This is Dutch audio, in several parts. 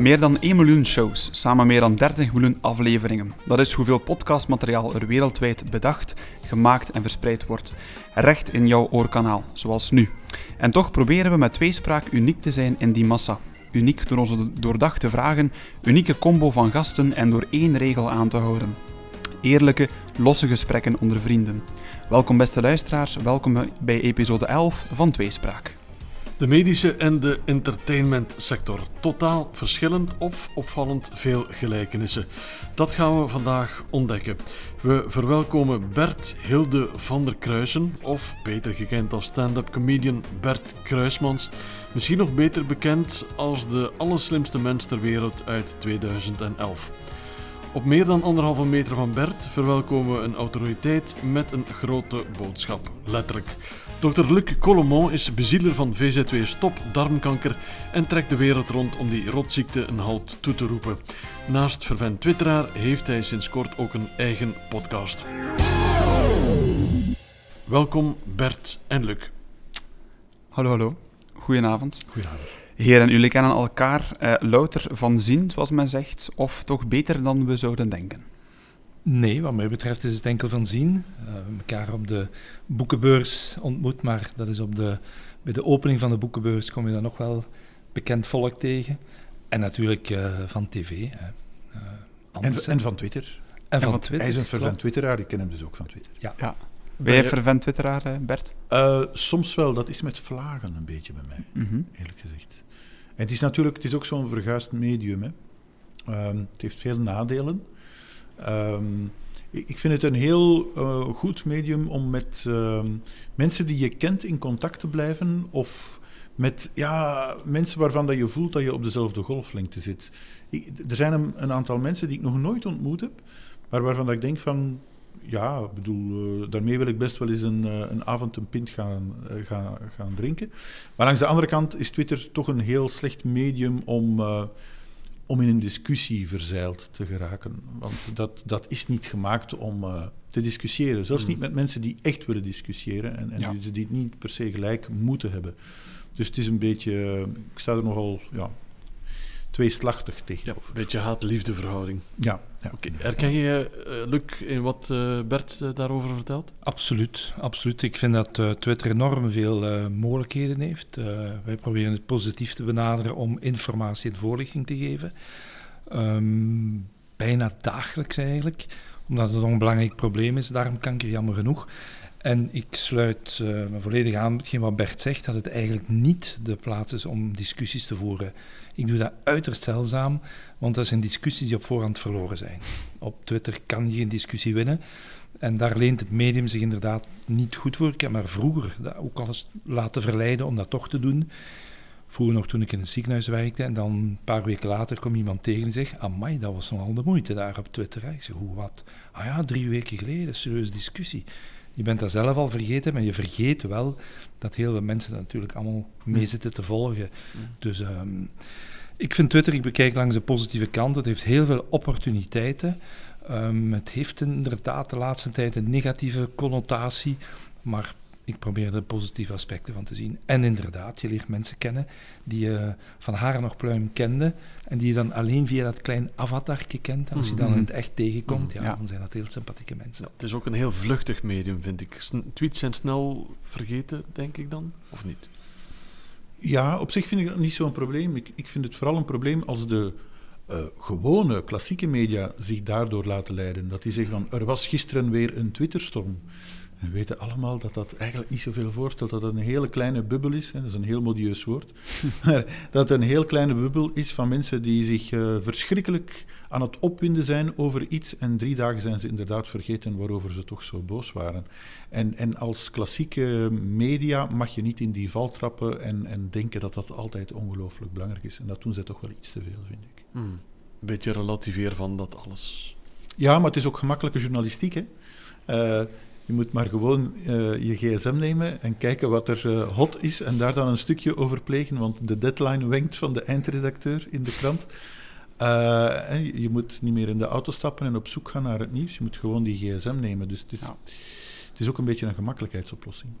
Meer dan 1 miljoen shows, samen meer dan 30 miljoen afleveringen. Dat is hoeveel podcastmateriaal er wereldwijd bedacht, gemaakt en verspreid wordt. Recht in jouw oorkanaal, zoals nu. En toch proberen we met tweespraak uniek te zijn in die massa. Uniek door onze doordachte vragen, unieke combo van gasten en door één regel aan te houden. Eerlijke, losse gesprekken onder vrienden. Welkom beste luisteraars, welkom bij episode 11 van Tweespraak. De medische en de entertainmentsector. Totaal verschillend of opvallend veel gelijkenissen. Dat gaan we vandaag ontdekken. We verwelkomen Bert Hilde van der Kruisen, of beter gekend als stand-up comedian Bert Kruismans. Misschien nog beter bekend als de allerslimste mens ter wereld uit 2011. Op meer dan anderhalve meter van Bert verwelkomen we een autoriteit met een grote boodschap, letterlijk. Dr. Luc Colomon is bezieler van VZW Stop Darmkanker en trekt de wereld rond om die rotziekte een halt toe te roepen. Naast vervent twitteraar heeft hij sinds kort ook een eigen podcast. Welkom Bert en Luc. Hallo, hallo. Goedenavond. Goedenavond. Heren, jullie kennen elkaar eh, louter van zien, zoals men zegt, of toch beter dan we zouden denken? Nee, wat mij betreft is het enkel van zien. Uh, we hebben elkaar op de boekenbeurs ontmoet, maar dat is op de, bij de opening van de boekenbeurs kom je dan nog wel bekend volk tegen. En natuurlijk uh, van tv. Uh, en, en, van Twitter. En, van, Twitter. Hij is een fervent twitteraar, ik ken hem dus ook van Twitter. Ja. ja. Ben jij fervent twitteraar, Bert? soms wel, dat is met vlagen een beetje bij mij, mm -hmm. eerlijk gezegd. En het is natuurlijk, het is ook zo'n verguisd medium. Hè. Uh, het heeft veel nadelen. Um, ik vind het een heel uh, goed medium om met uh, mensen die je kent in contact te blijven. Of met ja, mensen waarvan dat je voelt dat je op dezelfde golflengte zit. Ik, er zijn een, aantal mensen die ik nog nooit ontmoet heb, maar waarvan dat ik denk van. Ja, bedoel, uh, daarmee wil ik best wel eens een, een avond een pint gaan, gaan, gaan drinken. Maar langs de andere kant is Twitter toch een heel slecht medium om om in een discussie verzeild te geraken. Want dat, dat is niet gemaakt om uh, te discussiëren. Zelfs niet met mensen die echt willen discussiëren en, en ja. die, die het niet per se gelijk moeten hebben. Dus het is een beetje, uh, ik sta er nogal ja, tweeslachtig tegenover. Ja, een beetje haat-liefde verhouding. Ja. ja. Okay. Herken je, uh, Luc, in wat uh, Bert uh, daarover vertelt? Absoluut, absoluut. Ik vind dat Twitter enorm veel mogelijkheden heeft. wij proberen het positief te benaderen om informatie en voorlichting te geven. Um, bijna dagelijks eigenlijk, omdat het een belangrijk probleem is, darmkanker jammer genoeg. En ik sluit uh, me volledig aan met wat Bert zegt, dat het eigenlijk niet de plaats is om discussies te voeren. Ik doe dat uiterst zeldzaam, want dat zijn discussies die op voorhand verloren zijn. Op Twitter kan je geen discussie winnen. En daar leent het medium zich inderdaad niet goed voor. Ik heb maar vroeger dat ook al laten verleiden om dat toch te doen. Vroeger nog toen ik in het ziekenhuis werkte en dan een paar weken later kwam iemand tegen en zegt, amai, dat was nogal de moeite daar op Twitter. Ik zeg, hoe wat? Ah ja, drie weken geleden, serieuze discussie. Je bent dat zelf al vergeten, maar je vergeet wel dat heel veel mensen dat natuurlijk allemaal mee zitten te volgen. Dus um, ik vind Twitter, ik bekijk langs de positieve kant, het heeft heel veel opportuniteiten. Um, het heeft inderdaad de laatste tijd een negatieve connotatie, maar ik probeer de positieve aspecten van te zien. En inderdaad, je leert mensen kennen die je van haar nog pluim kende en die je dan alleen via dat klein avatarje kent. En als je dan in het echt tegenkomt, ja, dan zijn dat heel sympathieke mensen. Ja, het is ook een heel vluchtig medium, vind ik. Tweets zijn snel vergeten, denk ik dan, of niet? Ja, op zich vind ik dat niet zo'n probleem. Ik, ik vind het vooral een probleem als de uh, gewone klassieke media zich daardoor laten leiden. Dat die zeggen van, er was gisteren weer een Twitterstorm. We weten allemaal dat dat eigenlijk niet zoveel voorstelt. Dat het een hele kleine bubbel is. Hè, dat is een heel modieus woord. maar dat het een heel kleine bubbel is van mensen die zich uh, verschrikkelijk aan het opwinden zijn over iets. En drie dagen zijn ze inderdaad vergeten waarover ze toch zo boos waren. En, en als klassieke media mag je niet in die val trappen en, en denken dat dat altijd ongelooflijk belangrijk is. En dat doen ze toch wel iets te veel, vind ik. Hmm. Een beetje relativeren van dat alles. Ja, maar het is ook gemakkelijke journalistiek. Hè? Uh, je moet maar gewoon uh, je gsm nemen en kijken wat er uh, hot is en daar dan een stukje over plegen, want de deadline wenkt van de eindredacteur in de krant. Uh, je moet niet meer in de auto stappen en op zoek gaan naar het nieuws. Je moet gewoon die gsm nemen. Dus het is, ja. het is ook een beetje een gemakkelijkheidsoplossing.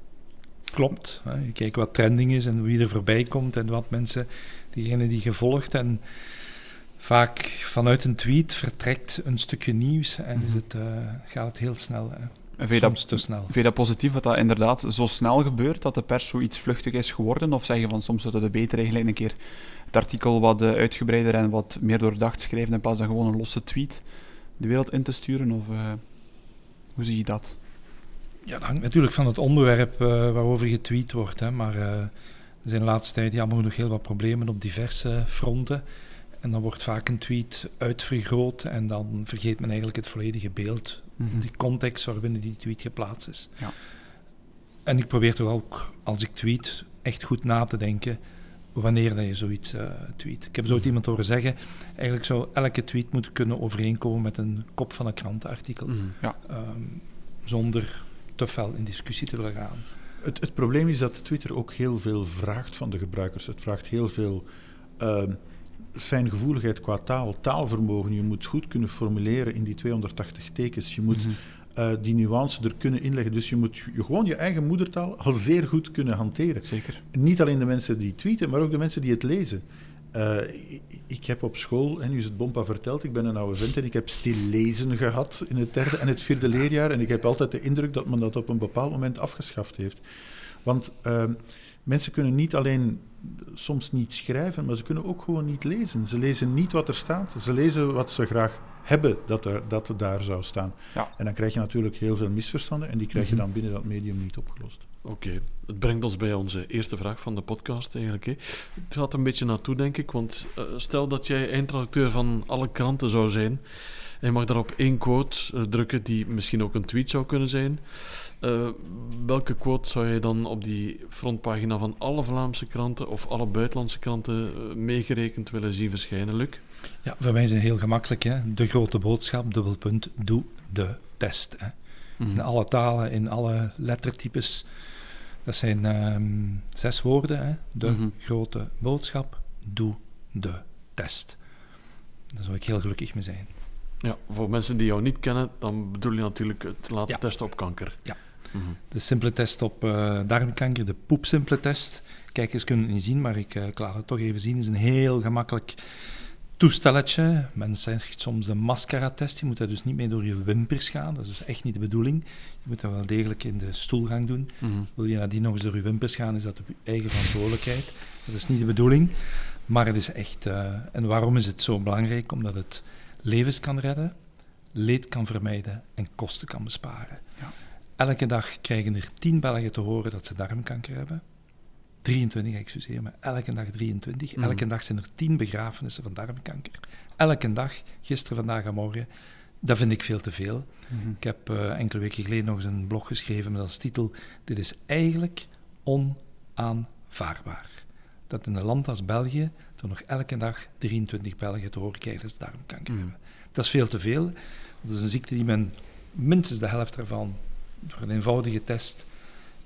Klopt. Hè. Je kijkt wat trending is en wie er voorbij komt en wat mensen, diegenen die gevolgd en Vaak vanuit een tweet vertrekt een stukje nieuws en is Mhm. het, eh, gaat het heel snel. Hè. En vind je, dat, te snel. vind je dat positief dat dat inderdaad zo snel gebeurt, dat de pers zoiets vluchtig is geworden? Of zeg je van soms zouden de beter eigenlijk een keer het artikel wat eh, uitgebreider en wat meer doordacht schrijven in plaats van gewoon een losse tweet de wereld in te sturen? Of eh, hoe zie je dat? Ja, dat hangt natuurlijk van het onderwerp eh, waarover getweet wordt. Hè, maar eh, er zijn de laatste tijd jammer genoeg heel wat problemen op diverse fronten. En dan wordt vaak een tweet uitvergroot en dan vergeet men eigenlijk het volledige beeld, Mhm. de context waarbinnen die tweet geplaatst is. Ja. En ik probeer toch ook, als ik tweet, echt goed na te denken wanneer dat je zoiets eh, tweet. Ik heb zo ooit iemand horen zeggen, eigenlijk zou elke tweet moeten kunnen overeenkomen met een kop van een krantenartikel, Mhm. ehm, zonder te fel in discussie te willen gaan. Het, het probleem is dat Twitter ook heel veel vraagt van de gebruikers. Het vraagt heel veel ehm, fijngevoeligheid qua taal, taalvermogen. Je moet goed kunnen formuleren in die 280 tekens. Je moet Mhm. eh, die nuance er kunnen inleggen. Dus je moet je, gewoon je eigen moedertaal al zeer goed kunnen hanteren. Zeker. Niet alleen de mensen die tweeten, maar ook de mensen die het lezen. Eh, ik, heb op school, en nu is het Bompa verteld, ik ben een oude vent en ik heb stil lezen gehad in het derde en het vierde leerjaar. En ik heb altijd de indruk dat men dat op een bepaald moment afgeschaft heeft. Want eh, mensen kunnen niet alleen soms niet schrijven, maar ze kunnen ook gewoon niet lezen. Ze lezen niet wat er staat, ze lezen wat ze graag hebben dat er, dat er daar zou staan. Ja. En dan krijg je natuurlijk heel veel misverstanden en die krijg je Mhm. dan binnen dat medium niet opgelost. Oké, het brengt ons bij onze eerste vraag van de podcast eigenlijk. Hè. Het gaat een beetje naartoe, denk ik, want eh, stel dat jij eindredacteur van alle kranten zou zijn en je mag daarop één quote eh, drukken die misschien ook een tweet zou kunnen zijn. Eh, welke quote zou je dan op die frontpagina van alle Vlaamse kranten of alle buitenlandse kranten eh, meegerekend willen zien verschijnen, Luc? Ja, voor mij is het heel gemakkelijk. Hè? De grote boodschap, dubbelpunt, doe de test. Hè? In alle talen, in alle lettertypes. Dat zijn ehm, zes woorden. Hè? De Mhm. grote boodschap, doe de test. Daar zou ik heel gelukkig mee zijn. Ja, voor mensen die jou niet kennen, dan bedoel je natuurlijk het laten Ja. testen op kanker. Ja. De simpele test op eh, darmkanker, de poepsimpele test. Kijkers kunnen het niet zien, maar ik, eh, ik laat het toch even zien. Het is een heel gemakkelijk toestelletje. Men zegt soms de mascara-test. Je moet daar dus niet mee door je wimpers gaan. Dat is dus echt niet de bedoeling. Je moet dat wel degelijk in de stoelgang doen. Mhm. Wil je nadien nog eens door je wimpers gaan, is dat op je eigen verantwoordelijkheid. Dat is niet de bedoeling. Maar het is echt... eh, en waarom is het zo belangrijk? Omdat het levens kan redden, leed kan vermijden en kosten kan besparen. Elke dag krijgen er 10 Belgen te horen dat ze darmkanker hebben. 23, excuseer me. Elke dag 23. Mhm. Elke dag zijn er 10 begrafenissen van darmkanker. Elke dag, gisteren, vandaag en morgen. Dat vind ik veel te veel. Mhm. Ik heb eh, enkele weken geleden nog eens een blog geschreven met als titel: Dit is eigenlijk onaanvaardbaar. Dat in een land als België er nog elke dag 23 Belgen te horen krijgen dat ze darmkanker Mhm. hebben. Dat is veel te veel. Dat is een ziekte die men minstens de helft ervan door een eenvoudige test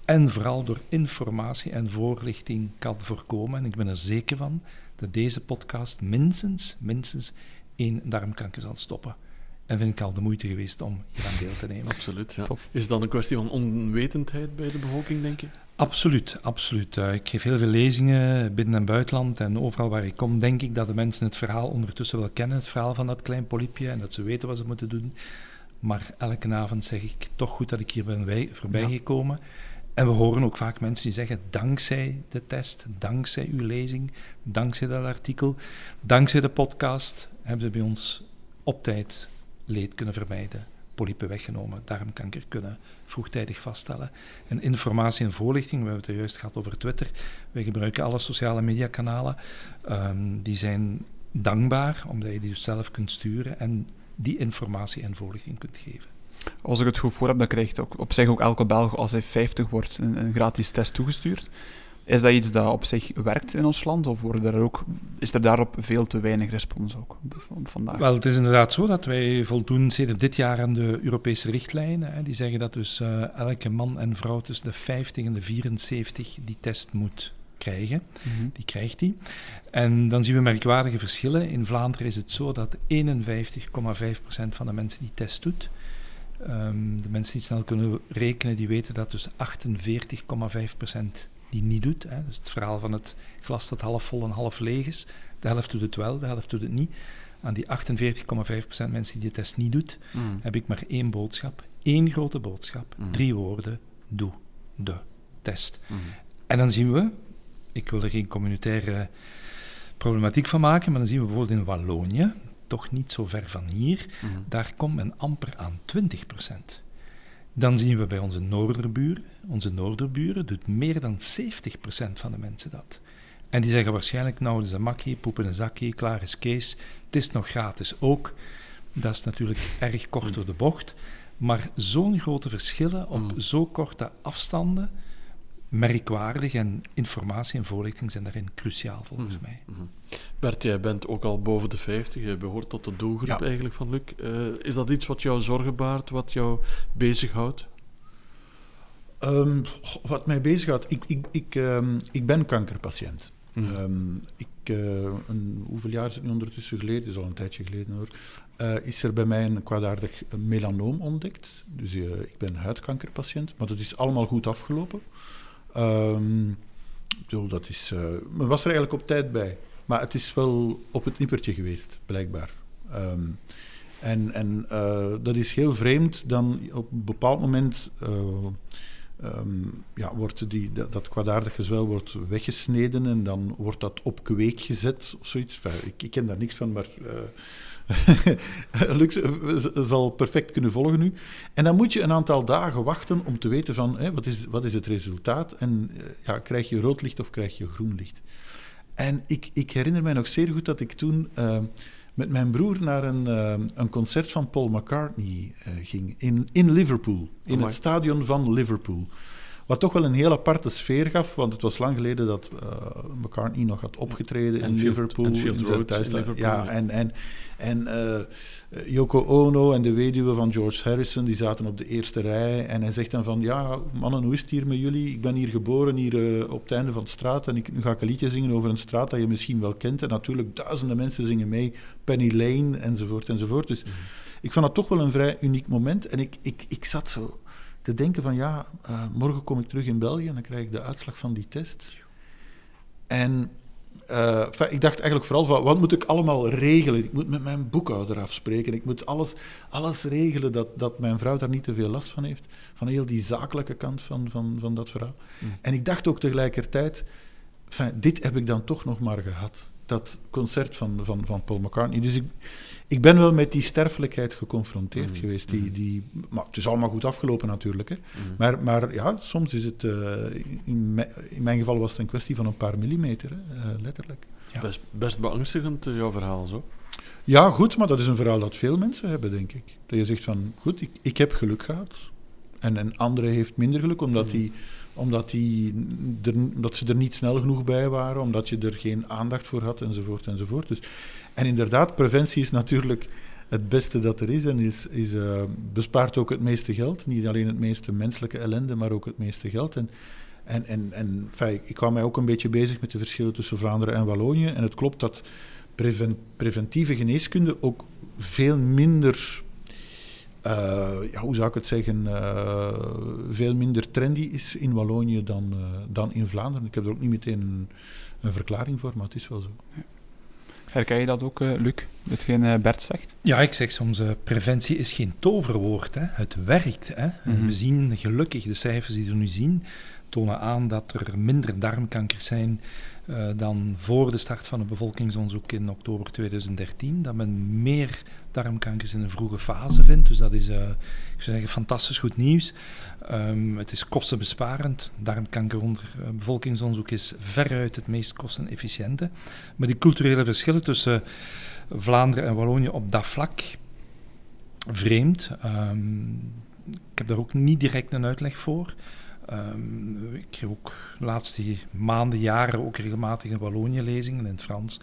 en vooral door informatie en voorlichting kan voorkomen. En ik ben er zeker van dat deze podcast minstens, minstens één darmkanker zal stoppen. En vind ik al de moeite geweest om hier aan deel te nemen. Absoluut, ja. Top. Is dat een kwestie van onwetendheid bij de bevolking, denk je? Absoluut, absoluut. Eh, ik geef heel veel lezingen binnen- en buitenland. En overal waar ik kom, denk ik dat de mensen het verhaal ondertussen wel kennen. Het verhaal van dat klein polypje en dat ze weten wat ze moeten doen. Maar elke avond zeg ik toch goed dat ik hier ben wij- voorbij Ja. gekomen. En we horen ook vaak mensen die zeggen, dankzij de test, dankzij uw lezing, dankzij dat artikel, dankzij de podcast, hebben ze bij ons op tijd leed kunnen vermijden, polypen weggenomen, darmkanker kunnen vroegtijdig vaststellen. En informatie en voorlichting, we hebben het juist gehad over Twitter, wij gebruiken alle sociale mediakanalen, Ehm, die zijn dankbaar, omdat je die dus zelf kunt sturen en die informatie en voorlichting kunt geven. Als ik het goed voor heb, dan krijgt ook, op zich ook elke Belg, als hij 50 wordt, een, een gratis test toegestuurd. Is dat iets dat op zich werkt in ons land, of worden er ook, is er daarop veel te weinig respons ook van vandaag? Wel, het is inderdaad zo dat wij voldoen sinds dit jaar aan de Europese richtlijnen. Hè, die zeggen dat dus eh, elke man en vrouw tussen de 50 en de 74 die test moet krijgen. Mhm. Die krijgt die. En dan zien we merkwaardige verschillen. In Vlaanderen is het zo dat 51,5% van de mensen die test doet. ehm, de mensen die snel kunnen rekenen, die weten dat dus 48,5% die niet doet. Hè. Dus het verhaal van het glas dat half vol en half leeg is. De helft doet het wel, de helft doet het niet. aan die 48,5% mensen die de test niet doet, Mm. heb ik maar één boodschap. Één grote boodschap. Mm. Drie woorden. Doe de test. Mm. En dan zien we, ik wil er geen communitaire problematiek van maken, maar dan zien we bijvoorbeeld in Wallonië, toch niet zo ver van hier, Mm. daar komt men amper aan 20%. Dan zien we bij onze noorderburen, onze noorderburen doet meer dan 70% van de mensen dat. En die zeggen waarschijnlijk, nou, het is een makkie, poepen een zakje, klaar is Kees. Het is nog gratis ook. Dat is natuurlijk erg kort door de bocht. Maar zo'n grote verschillen op Mm. zo korte afstanden, merkwaardig en informatie en voorlichting zijn daarin cruciaal volgens Mm. mij. Mhm. Bert, jij bent ook al boven de 50, je behoort tot de doelgroep Ja. eigenlijk van Luc. Eh, is dat iets wat jou zorgen baart, wat jou bezighoudt? Ehm, goh, wat mij bezighoudt, ik, ik, ik, ehm, ik ben kankerpatiënt. Mhm. Ehm, ik, eh, een, hoeveel jaar is het nu ondertussen geleden? Het is al een tijdje geleden hoor. eh, is er bij mij een kwaadaardig melanoom ontdekt. Dus eh, ik ben huidkankerpatiënt, maar dat is allemaal goed afgelopen. Ehm, ik bedoel, dat is, eh, men was er eigenlijk op tijd bij. Maar het is wel op het nippertje geweest, blijkbaar. Ehm, en en eh, dat is heel vreemd. Dan op een bepaald moment eh, ehm, ja, wordt die, dat, dat kwaadaardig wordt weggesneden en dan wordt dat op kweek gezet of zoiets. Ik, ik ken daar niks van, maar Lux eh, zal perfect kunnen volgen nu. En dan moet je een aantal dagen wachten om te weten van hè, wat, is, wat is het resultaat en eh, ja, krijg je rood licht of krijg je groen licht. En ik, ik herinner mij nog zeer goed dat ik toen eh, met mijn broer naar een, een concert van Paul McCartney ging in, in Liverpool, in het stadion van Liverpool. Wat toch wel een heel aparte sfeer gaf, want het was lang geleden dat McCartney nog had opgetreden in Liverpool. In zijn Liverpool, ja. en, en, en eh, Yoko Ono en de weduwe van George Harrison, die zaten op de eerste rij. En hij zegt dan van, ja, mannen, hoe is het hier met jullie? Ik ben hier geboren, hier eh, op het einde van de straat. En ik, nu ga ik een liedje zingen over een straat dat je misschien wel kent. En natuurlijk, duizenden mensen zingen mee. Penny Lane, enzovoort, enzovoort. Dus ik vond dat toch wel een vrij uniek moment. En ik, ik, ik zat zo te denken van, ja, eh, morgen kom ik terug in België en dan krijg ik de uitslag van die test. En eh, ik dacht eigenlijk vooral van, wat moet ik allemaal regelen? Ik moet met mijn boekhouder afspreken. Ik moet alles, alles regelen dat, dat mijn vrouw daar niet te veel last van heeft. Van heel die zakelijke kant van, van, van dat verhaal. Mm. En ik dacht ook tegelijkertijd, dit heb ik dan toch nog maar gehad. Dat concert van, van, van Paul McCartney. Dus ik, ik ben wel met die sterfelijkheid geconfronteerd Mhm. geweest. Die, die, maar het is allemaal goed afgelopen natuurlijk. Hè. Mhm. Maar, maar ja, soms is het, eh, in, mijn, in mijn geval was het een kwestie van een paar millimeter, hè, eh, letterlijk. Ja. Best, best beangstigend, eh, jouw verhaal zo. Ja, goed, maar dat is een verhaal dat veel mensen hebben, denk ik. Dat je zegt van, goed, ik, ik heb geluk gehad. En een andere heeft minder geluk, omdat, Mhm. die, omdat, die er, omdat ze er niet snel genoeg bij waren, omdat je er geen aandacht voor had, enzovoort, enzovoort. Dus, en inderdaad, preventie is natuurlijk het beste dat er is en is, eh, bespaart ook het meeste geld. Niet alleen het meeste menselijke ellende, maar ook het meeste geld. En, en, en, ik hou mij ook een beetje bezig met de verschillen tussen Vlaanderen en Wallonië. En het klopt dat preven- preventieve geneeskunde ook veel minder, eh, ja, hoe zou ik het zeggen, eh, veel minder trendy is in Wallonië dan, dan in Vlaanderen. Ik heb er ook niet meteen een, een verklaring voor, maar het is wel zo. Herken je dat ook, eh, Luc? Hetgeen eh, Bert zegt? Ja, ik zeg soms, eh, preventie is geen toverwoord. Hè. Het werkt. Hè. Mhm. We zien gelukkig, de cijfers die we nu zien, tonen aan dat er minder darmkankers zijn eh, dan voor de start van het bevolkingsonderzoek in oktober 2013. Dat men meer darmkankers in een vroege fase vindt. Dus dat is, eh, ik zou zeggen, fantastisch goed nieuws. Ehm, het is kostenbesparend. Darmkanker onder eh, bevolkingsonderzoek is veruit het meest kostenefficiënte. Maar die culturele verschillen tussen Vlaanderen en Wallonië op dat vlak, vreemd. Ehm, ik heb daar ook niet direct een uitleg voor. Ehm, ik geef ook de laatste maanden, jaren ook regelmatig in Wallonië lezingen in het Frans.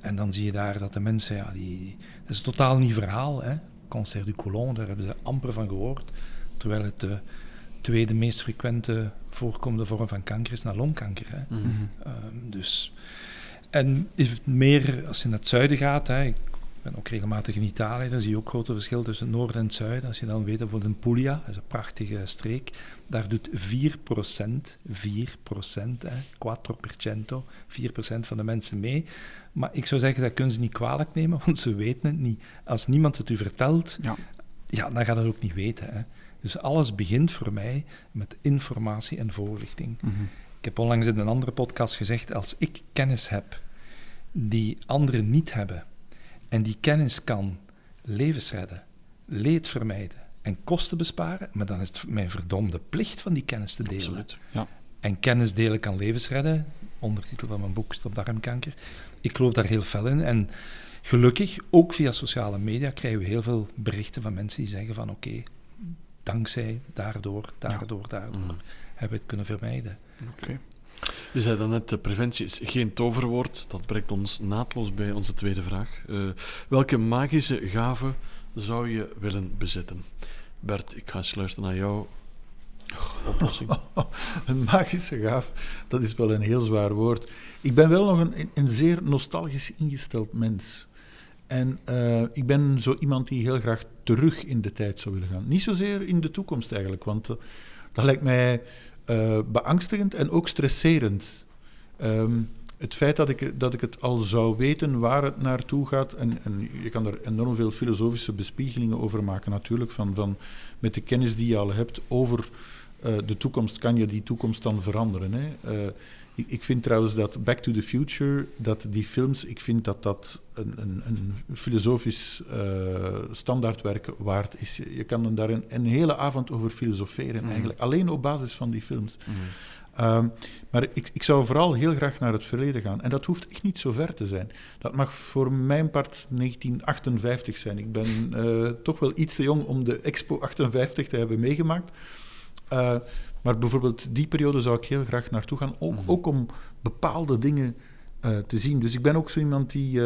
En dan zie je daar dat de mensen, ja, die, dat is een totaal nieuw verhaal. Hè. Cancer du côlon, daar hebben ze amper van gehoord. Terwijl het de tweede meest frequente voorkomende vorm van kanker is na longkanker. Hè. Mhm. Ehm, dus, en is het meer, als je naar het zuiden gaat, hè, ik ben ook regelmatig in Italië, daar zie je ook grote verschil tussen het noorden en het zuiden. Als je dan weet, bijvoorbeeld in Puglia, dat is een prachtige streek, daar doet 4%, 4%, hè, 4%, 4% van de mensen mee. Maar ik zou zeggen, dat kunnen ze niet kwalijk nemen, want ze weten het niet. Als niemand het u vertelt, ja. ja dan gaat het ook niet weten. Hè. Dus alles begint voor mij met informatie en voorlichting. Mhm. Ik heb onlangs in een andere podcast gezegd, als ik kennis heb die anderen niet hebben, en die kennis kan levens redden, leed vermijden en kosten besparen, maar dan is het mijn verdomde plicht van die kennis te delen. Absoluut, ja. En kennis delen kan levens redden, ondertitel van mijn boek Stop-darmkanker. Ik geloof daar heel fel in. En gelukkig, ook via sociale media, krijgen we heel veel berichten van mensen die zeggen van oké, dankzij daardoor, daardoor, daardoor, mm. hebben we het kunnen vermijden. Oké. Je zei dan net, preventie is geen toverwoord. Dat brengt ons naadloos bij onze tweede vraag. Uh, welke magische gave zou je willen bezitten? Bert, ik ga eens luisteren naar jou. Oplossing. een magische gave, dat is wel een heel zwaar woord. Ik ben wel nog een, een zeer nostalgisch ingesteld mens. En uh, ik ben zo iemand die heel graag terug in de tijd zou willen gaan. Niet zozeer in de toekomst eigenlijk, want uh, dat lijkt mij uh, beangstigend en ook stresserend. Um, het feit dat ik, dat ik het al zou weten waar het naartoe gaat, en, en je kan er enorm veel filosofische bespiegelingen over maken natuurlijk, van, van met de kennis die je al hebt over uh, de toekomst, kan je die toekomst dan veranderen. Hè? Uh, ik, ik, vind trouwens dat Back to the Future, dat die films, ik vind dat dat een, een, een filosofisch uh, standaardwerk waard is. Je, kan daar een, een, hele avond over filosoferen, mm. eigenlijk. Alleen op basis van die films. Mm. Um, maar ik, ik, zou vooral heel graag naar het verleden gaan. En dat hoeft echt niet zo ver te zijn. Dat mag voor mijn part 1958 zijn. Ik ben uh, toch wel iets te jong om de Expo 58 te hebben meegemaakt. Uh, maar bijvoorbeeld die periode zou ik heel graag naartoe gaan, ook, mhm. ook om bepaalde dingen uh, te zien. Dus ik ben ook zo iemand die,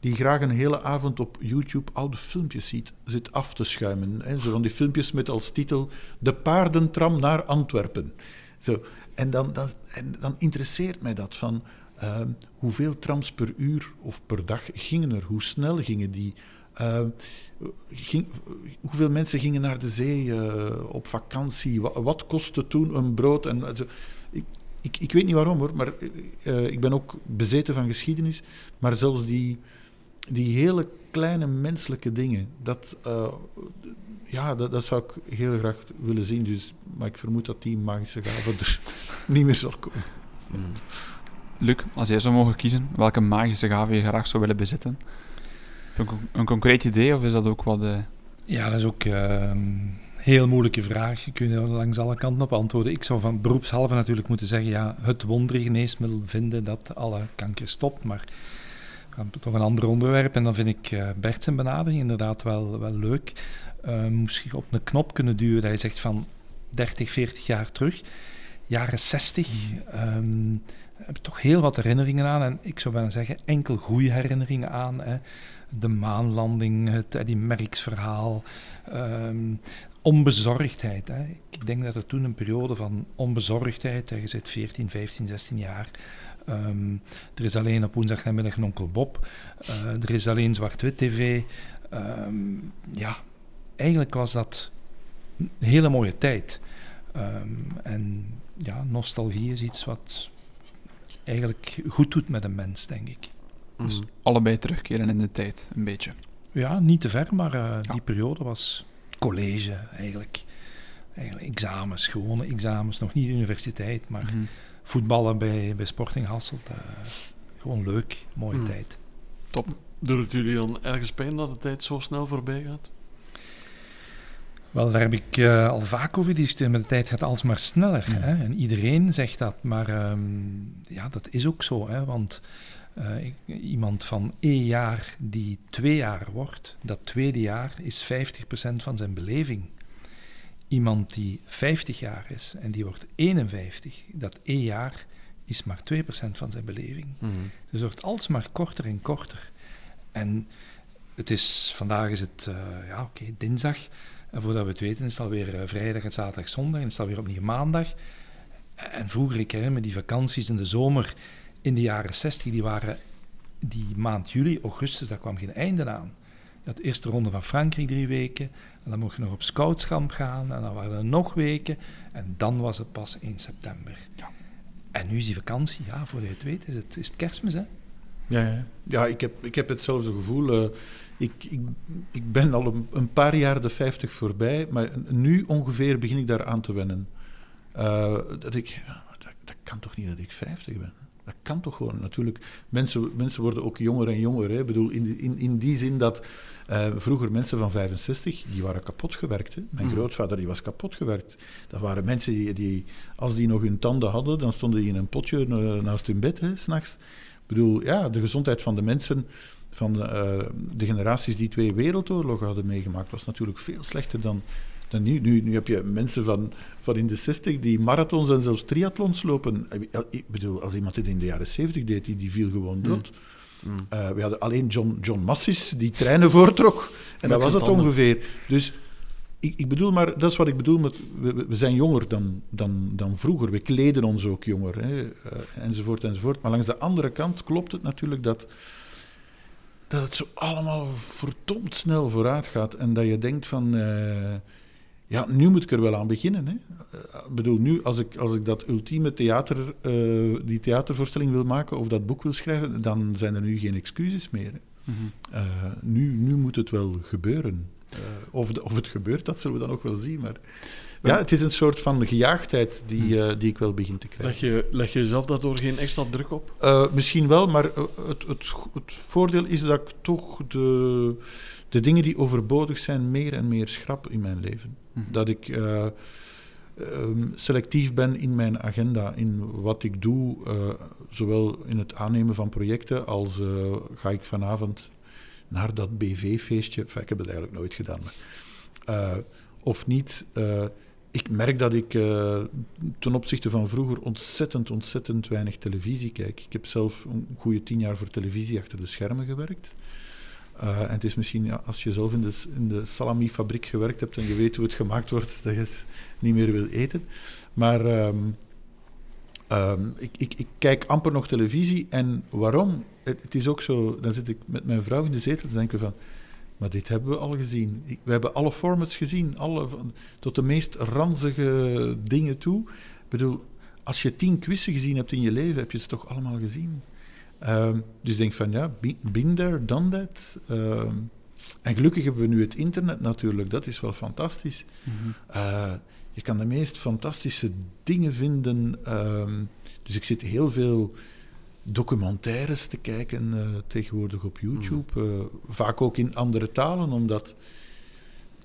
die graag een hele avond op YouTube oude filmpjes ziet, zit af te schuimen. Hè. Zo van die filmpjes met als titel De paardentram naar Antwerpen. Zo. En, dan, dan, en dan interesseert mij dat van uh, hoeveel trams per uur of per dag gingen er, hoe snel gingen die. Uh, ging, hoeveel mensen gingen naar de zee uh, op vakantie? Wat, wat, kostte toen een brood? En, also, ik, ik, ik, weet niet waarom hoor, maar uh, ik ben ook bezeten van geschiedenis. Maar zelfs die, die hele kleine menselijke dingen, dat, ja, dat, dat, zou ik heel graag willen zien. Dus, maar ik vermoed dat die magische gave er niet meer zal komen. Hmm. Luc, als jij zou mogen kiezen, welke magische gave je graag zou willen bezitten? Een, een concreet idee of is dat ook wat... Uh... Ja, dat is ook uh, een heel moeilijke vraag. Je kunt er langs alle kanten op antwoorden. Ik zou van beroepshalve natuurlijk moeten zeggen, ja, het wondergeneesmiddel vinden dat alle kanker stopt, maar toch een ander onderwerp. En dan vind ik uh, Bert zijn benadering inderdaad wel, wel leuk. Uh, moest je op een knop kunnen duwen dat je zegt van 30, 40 jaar terug, jaren 60, um, heb ik toch heel wat herinneringen aan. En ik zou bijna zeggen, enkel goede herinneringen aan. Hè de maanlanding, het Eddie Merckx verhaal, um, onbezorgdheid. Hè. Ik denk dat er toen een periode van onbezorgdheid, je zit 14, 15, 16 jaar, um, er is alleen op woensdagnamiddag een onkel Bob, uh, er is alleen zwart-wit tv. Um, ja, eigenlijk was dat een hele mooie tijd. en ja, nostalgie is iets wat eigenlijk goed doet met een mens, denk ik. Dus allebei terugkeren in de tijd, een beetje. Ja, niet te ver, maar uh, die periode was college eigenlijk. eigenlijk. Examens, gewone examens, nog niet universiteit, maar mm. voetballen bij, bij Sporting Hasselt. Uh, gewoon leuk, mooie mm. tijd. Top. Doet het jullie dan ergens pijn dat de tijd zo snel voorbij gaat? Wel, daar heb ik uh, al vaak over gediscuteerd, maar de tijd gaat alsmaar sneller. Hè? En iedereen zegt dat, maar um, ja, dat is ook zo. Hè? Want uh, iemand van één jaar die twee jaar wordt, dat tweede jaar is 50% van zijn beleving. Iemand die 50 jaar is en die wordt 51, dat één jaar is maar 2% van zijn beleving. Mm -hmm. Dus het wordt alsmaar korter en korter. En het is, vandaag is het, uh, ja oké, okay, dinsdag. En voordat we het weten is het alweer uh, vrijdag en zaterdag, zondag. En is het alweer opnieuw maandag. En vroeger, ik herinner me die vakanties in de zomer in de jaren 60, die waren die maand juli, augustus, daar kwam geen einde aan. Je had de eerste ronde van Frankrijk drie weken, en dan mocht je nog op scoutskamp gaan, en dan waren er nog weken, en dan was het pas 1 september. Ja. En nu is die vakantie, ja, voor je het weet, is het, is het kerstmis, hè? Ja, ja. ja ik, heb, ik heb hetzelfde gevoel. Uh, ik, ik, ik ben al een, een, paar jaar de 50 voorbij, maar nu ongeveer begin ik daar aan te wennen. Uh, dat ik, dat, dat, kan toch niet dat ik 50 ben? Dat kan toch gewoon. Natuurlijk, mensen, mensen worden ook jonger en jonger. Hè. Ik bedoel, in, in, in die zin dat uh, vroeger mensen van 65, die waren kapot gewerkt. Hè. Mijn mm. grootvader die was kapot gewerkt. Dat waren mensen die, die, als die nog hun tanden hadden, dan stonden die in een potje naast hun bed, s'nachts. Ik bedoel, ja, de gezondheid van de mensen, van de, uh, de generaties die twee wereldoorlogen hadden meegemaakt, was natuurlijk veel slechter dan, dan nu. nu. Nu heb je mensen van, van in de 60 die marathons en zelfs triathlons lopen. Ik bedoel, als iemand dit in de jaren 70 deed, die, die viel gewoon dood. Mm. Mm. Uh, we hadden alleen John, John Massis die treinen voortrok. En dat was het ongeveer. Dus ik, ik, bedoel maar, dat is wat ik bedoel met, we, we, zijn jonger dan, dan, dan vroeger. We kleden ons ook jonger, hè, uh, enzovoort, enzovoort. Maar langs de andere kant klopt het natuurlijk dat, dat het zo allemaal verdomd snel vooruit gaat. En dat je denkt van, uh, ja, nu moet ik er wel aan beginnen. Hè. Uh, ik bedoel, nu als ik, als ik dat ultieme theater, die theatervoorstelling wil maken of dat boek wil schrijven, dan zijn er nu geen excuses meer. Mm -hmm. nu, nu moet het wel gebeuren. Uh, of, de, of, het gebeurt, dat zullen we dan ook wel zien. Maar ja, het is een soort van gejaagdheid die, uh, die ik wel begin te krijgen. Leg je, leg je jezelf daardoor geen extra druk op? Uh, misschien wel, maar het, het, het, voordeel is dat ik toch de, de dingen die overbodig zijn meer en meer schrap in mijn leven. Hm. Dat ik um, selectief ben in mijn agenda, in wat ik doe, zowel in het aannemen van projecten als ga ik vanavond naar dat BV-feestje. Ik heb het eigenlijk nooit gedaan. Maar, uh, of niet. Uh, ik merk dat ik uh, ten opzichte van vroeger ontzettend, ontzettend weinig televisie kijk. Ik heb zelf een goede tien jaar voor televisie achter de schermen gewerkt. En het is misschien, ja, als je zelf in de, in de salamifabriek gewerkt hebt en je weet hoe het gemaakt wordt, dat je het niet meer wil eten. Maar um, um, ik, ik, ik, kijk amper nog televisie. En waarom? het, is ook zo, dan zit ik met mijn vrouw in de zetel te denken van, maar dit hebben we al gezien. we hebben alle formats gezien, alle, tot de meest ranzige dingen toe. Ik bedoel, als je tien quizzen gezien hebt in je leven, heb je ze toch allemaal gezien. Um, dus ik denk van, ja, been there, done that. Um, en gelukkig hebben we nu het internet natuurlijk, dat is wel fantastisch. Mm -hmm. uh, je kan de meest fantastische dingen vinden. Um, dus ik zit heel veel documentaires te kijken uh, tegenwoordig op YouTube. Uh, vaak ook in andere talen, omdat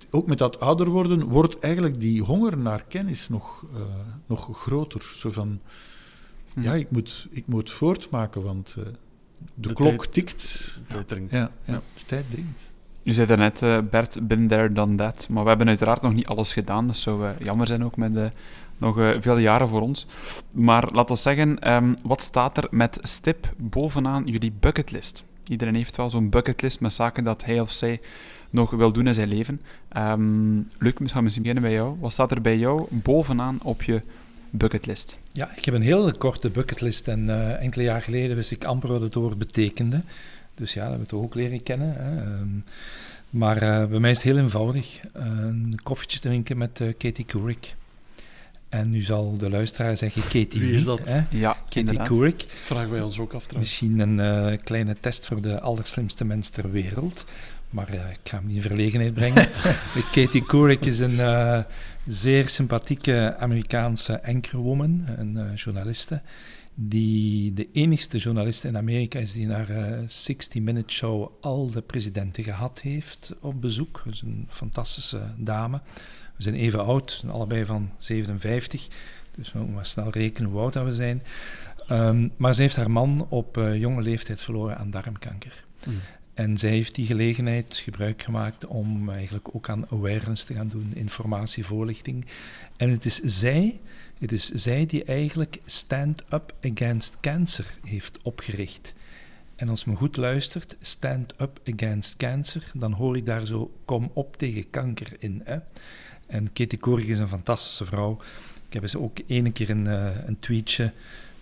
ook met dat ouder worden wordt eigenlijk die honger naar kennis nog, uh, nog groter. Zo van, hm. ja, ik moet, ik moet voortmaken, want de, de, klok tijd, tikt. De tijd dringt. Ja, ja, de tijd dringt. U zei daarnet, uh, Bert, been there, done that. Maar we hebben uiteraard nog niet alles gedaan. Dat zou uh, jammer zijn ook met de nog veel jaren voor ons. Maar laten we zeggen, um, wat staat er met stip bovenaan jullie bucketlist? Iedereen heeft wel zo'n bucketlist met zaken dat hij of zij nog wil doen in zijn leven. Um, Luc, misschien beginnen bij jou. Wat staat er bij jou bovenaan op je bucketlist? Ja, ik heb een hele korte bucketlist en enkele jaar geleden wist ik amper wat het woord betekende. Dus ja, dat hebben we toch ook leren kennen. Hè. Um, maar uh, bij mij is het heel eenvoudig. een koffietje drinken met uh, Katie Couric. En nu zal de luisteraar zeggen Katie Wie is dat? Hè? Ja, Katie Couric. Dat vragen wij ons ook af trouwens. Misschien een uh, kleine test voor de allerslimste mens ter wereld. Maar uh, ik ga hem niet in verlegenheid brengen. Katie Couric is een uh, zeer sympathieke Amerikaanse anchorwoman, een journaliste, die de enigste journaliste in Amerika is die naar 60 Minute Show al de presidenten gehad heeft op bezoek. Dat is een fantastische dame. We zijn even oud, we zijn allebei van 57, dus we moeten maar snel rekenen hoe oud dat we zijn. Um, maar ze heeft haar man op uh, jonge leeftijd verloren aan darmkanker. Mm. En zij heeft die gelegenheid gebruik gemaakt om eigenlijk ook aan awareness te gaan doen, informatie, voorlichting. En het is zij, het is zij die eigenlijk Stand Up Against Cancer heeft opgericht. En als men goed luistert, Stand Up Against Cancer, dan hoor ik daar zo kom op tegen kanker in. Hè? En Katie Korig is een fantastische vrouw. Ik heb ze ook ene keer een, uh, een tweetje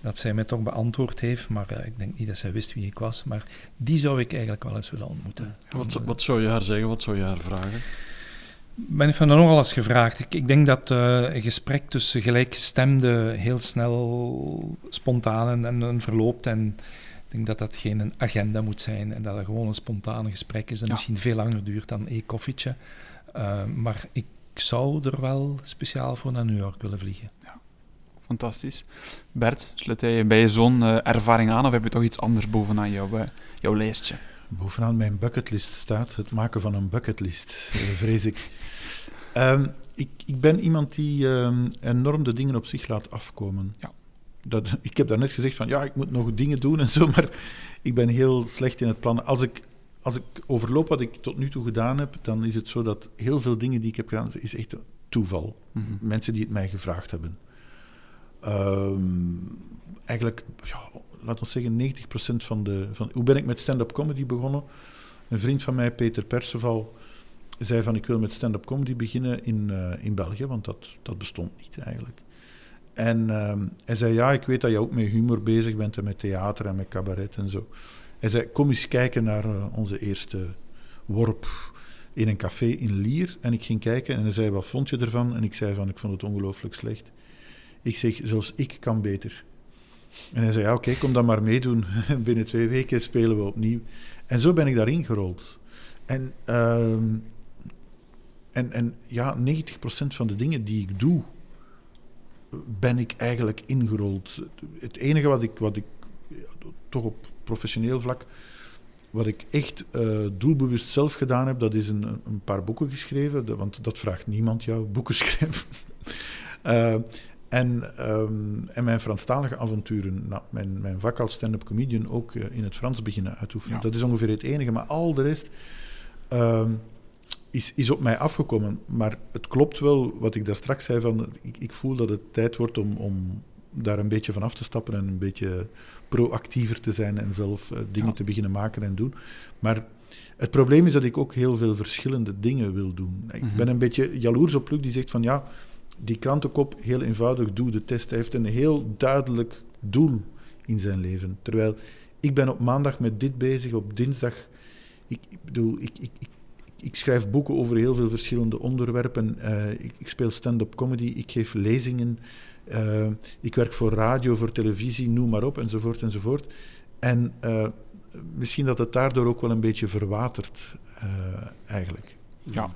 dat zij mij toch beantwoord heeft, maar eh, ik denk niet dat zij wist wie ik was. Maar die zou ik eigenlijk wel eens willen ontmoeten. Wat, wat zou je haar zeggen? Wat zou je haar vragen? Ben ik van dat nogal eens gevraagd. Ik, ik denk dat eh, een gesprek tussen gelijkgestemden heel snel spontaan en, en, en verloopt. En ik denk dat dat geen agenda moet zijn en dat het gewoon een spontane gesprek is Ja. misschien veel langer duurt dan een koffietje. Eh, maar ik zou er wel speciaal voor naar New York willen vliegen. Fantastisch. Bert, sluit jij je bij zo'n eh, ervaring aan of heb je toch iets anders bovenaan jouw, jouw lijstje? Bovenaan mijn bucketlist staat het maken van een bucketlist, eh, vrees ik. Ehm, ik. Ik ben iemand die ehm, enorm de dingen op zich laat afkomen. Ja. Dat, ik heb daarnet gezegd van ja, ik moet nog dingen doen en zo, maar ik ben heel slecht in het plannen. Als ik, als ik overloop wat ik tot nu toe gedaan heb, dan is het zo dat heel veel dingen die ik heb gedaan, is echt toeval. Mhm. Mensen die het mij gevraagd hebben. Ehm, eigenlijk, ja, laten we zeggen, 90% van de... Van, hoe ben ik met stand-up comedy begonnen? Een vriend van mij, Peter Perceval, zei van ik wil met stand-up comedy beginnen in, eh, in België, want dat, dat bestond niet eigenlijk. En ehm, hij zei, ja, ik weet dat je ook met humor bezig bent en met theater en met cabaret en zo. Hij zei, kom eens kijken naar eh, onze eerste worp in een café in Lier. En ik ging kijken en hij zei, wat vond je ervan? En ik zei van, ik vond het ongelooflijk slecht. Ik zeg, zelfs ik kan beter. En hij zei, ja, oké, kom dan maar meedoen. Binnen twee weken spelen we opnieuw. En zo ben ik daarin gerold. En, ehm, en, en ja, 90% van de dingen die ik doe, ben ik eigenlijk ingerold. Het enige wat ik, wat ik toch op professioneel vlak, wat ik echt eh, doelbewust zelf gedaan heb, dat is een, een paar boeken geschreven, want dat vraagt niemand jou, boeken schrijven. Eh, en, ehm, en mijn Franstalige avonturen, nou, mijn, mijn vak als stand-up comedian ook eh, in het Frans beginnen uitoefenen. Ja. Dat is ongeveer het enige, maar al de rest ehm, is, is op mij afgekomen. Maar het klopt wel wat ik daar straks zei, van, ik, ik voel dat het tijd wordt om, om daar een beetje van af te stappen en een beetje proactiever te zijn en zelf eh, dingen Ja. te beginnen maken en doen. Maar het probleem is dat ik ook heel veel verschillende dingen wil doen. Ik Mhm. ben een beetje jaloers op Luc die zegt van ja, die krantenkop, heel eenvoudig, doe de test. Hij heeft een heel duidelijk doel in zijn leven. Terwijl ik ben op maandag met dit bezig, op dinsdag... Ik, ik bedoel, ik, ik, ik, ik schrijf boeken over heel veel verschillende onderwerpen. Eh, ik, ik speel stand-up comedy, ik geef lezingen. eh, ik werk voor radio, voor televisie, noem maar op, enzovoort, enzovoort. En eh, misschien dat het daardoor ook wel een beetje verwatert, eigenlijk. Ja.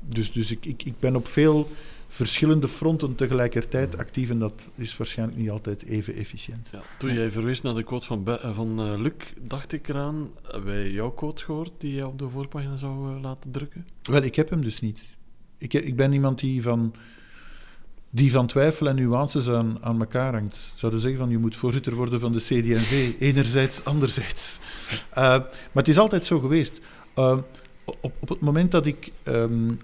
Dus dus ik, ik, ik ben op veel verschillende fronten tegelijkertijd actief en dat is waarschijnlijk niet altijd even efficiënt. Ja, toen jij verwees naar de quote van, Be- eh, van eh, Luc, dacht ik eraan, wij jouw quote gehoord die jij op de voorpagina zou eh, laten drukken? Wel, ik heb hem dus niet. Ik, ik ben iemand die van, die van twijfel en nuances aan, aan elkaar hangt. Zouden zeggen van je moet voorzitter worden van de CD&V, enerzijds, anderzijds. Uh, maar het is altijd zo geweest. Op, op het moment dat ik um, uh,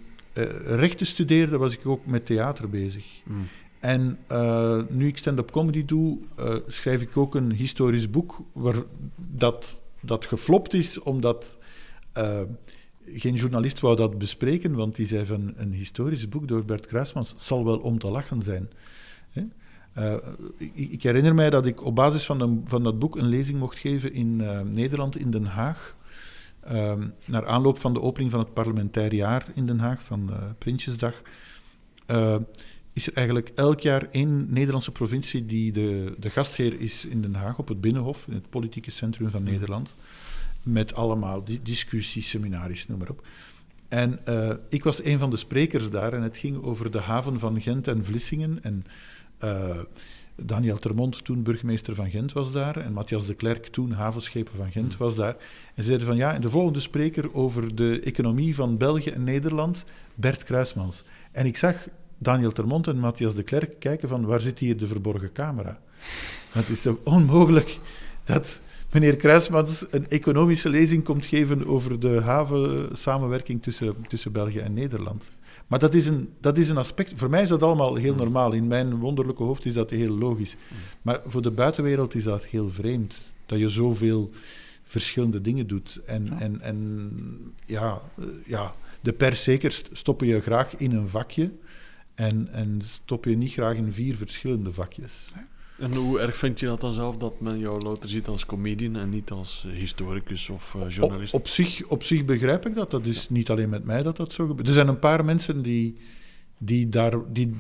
rechten studeerde, was ik ook met theater bezig. Mm. En uh, nu ik stand-up comedy doe, uh, schrijf ik ook een historisch boek waar dat, dat geflopt is, omdat uh, geen journalist wou dat bespreken, want die zei van een historisch boek door Bert Kruismans zal wel om te lachen zijn. Hè? Ik, ik, herinner mij dat ik op basis van, een, van dat boek een lezing mocht geven in Nederland, in Den Haag. Uh, naar aanloop van de opening van het parlementair jaar in Den Haag, van uh, Prinsjesdag. Uh, is er eigenlijk elk jaar één Nederlandse provincie die de, de gastheer is in Den Haag, op het Binnenhof, in het politieke centrum van Nederland. Met allemaal di discussies, seminaries, noem maar op. En uh, ik was een van de sprekers daar en het ging over de haven van Gent en Vlissingen. En uh, Daniel Termont, toen burgemeester van Gent, was daar. En Matthias de Klerk, toen havenschepen van Gent, was daar. En zeiden van ja, en de volgende spreker over de economie van België en Nederland, Bert Kruismans. En ik zag Daniel Termont en Matthias de Klerk kijken van waar zit hier de verborgen camera? Want het is toch onmogelijk dat meneer Kruismans een economische lezing komt geven over de havensamenwerking tussen, tussen België en Nederland. Maar dat is, een, dat is een aspect. Voor mij is dat allemaal heel normaal. In mijn wonderlijke hoofd is dat heel logisch. Maar voor de buitenwereld is dat heel vreemd. Dat je zoveel verschillende dingen doet. En ja, en, en, ja, ja de pers zeker stoppen je graag in een vakje. En, en stop je niet graag in vier verschillende vakjes. En hoe erg vind je dat dan zelf dat men jou louter ziet als comedian en niet als eh, historicus of uh, journalist? Op, op, zich, op zich begrijp ik dat. Dat is niet alleen met mij dat dat zo gebeurt. Er zijn een paar mensen die, die, daar, die,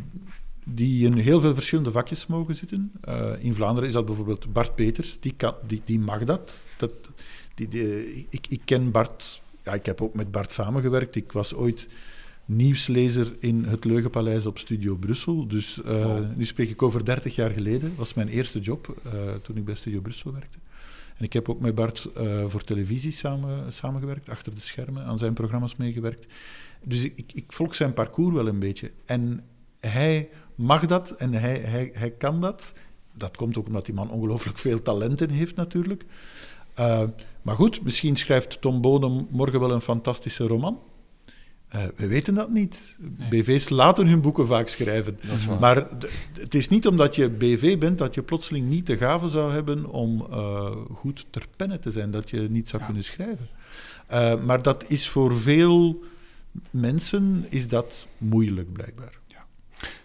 die in heel veel verschillende vakjes mogen zitten. Uh, in Vlaanderen is dat bijvoorbeeld Bart Peters, die, kan, die, die mag dat. dat die, die, ik, ik ken Bart, ja, ik heb ook met Bart samengewerkt. Ik was ooit nieuwslezer in het Leugenpaleis op Studio Brussel. Dus uh, oh. nu spreek ik over 30 jaar geleden. Dat was mijn eerste job uh, toen ik bij Studio Brussel werkte. En ik heb ook met Bart uh, voor televisie samen, samengewerkt, achter de schermen, aan zijn programma's meegewerkt. Dus ik, ik, ik, volg zijn parcours wel een beetje. En hij mag dat en hij, hij, hij kan dat. Dat komt ook omdat die man ongelooflijk veel talenten heeft, natuurlijk. maar goed, misschien schrijft Tom Bodem morgen wel een fantastische roman. Uh, we weten dat niet. Nee. BV's laten hun boeken vaak schrijven. Maar het is niet omdat je BV bent dat je plotseling niet de gave zou hebben om uh, goed ter penne te zijn, dat je niet zou ja. kunnen schrijven. Uh, maar dat is voor veel mensen is dat moeilijk, blijkbaar.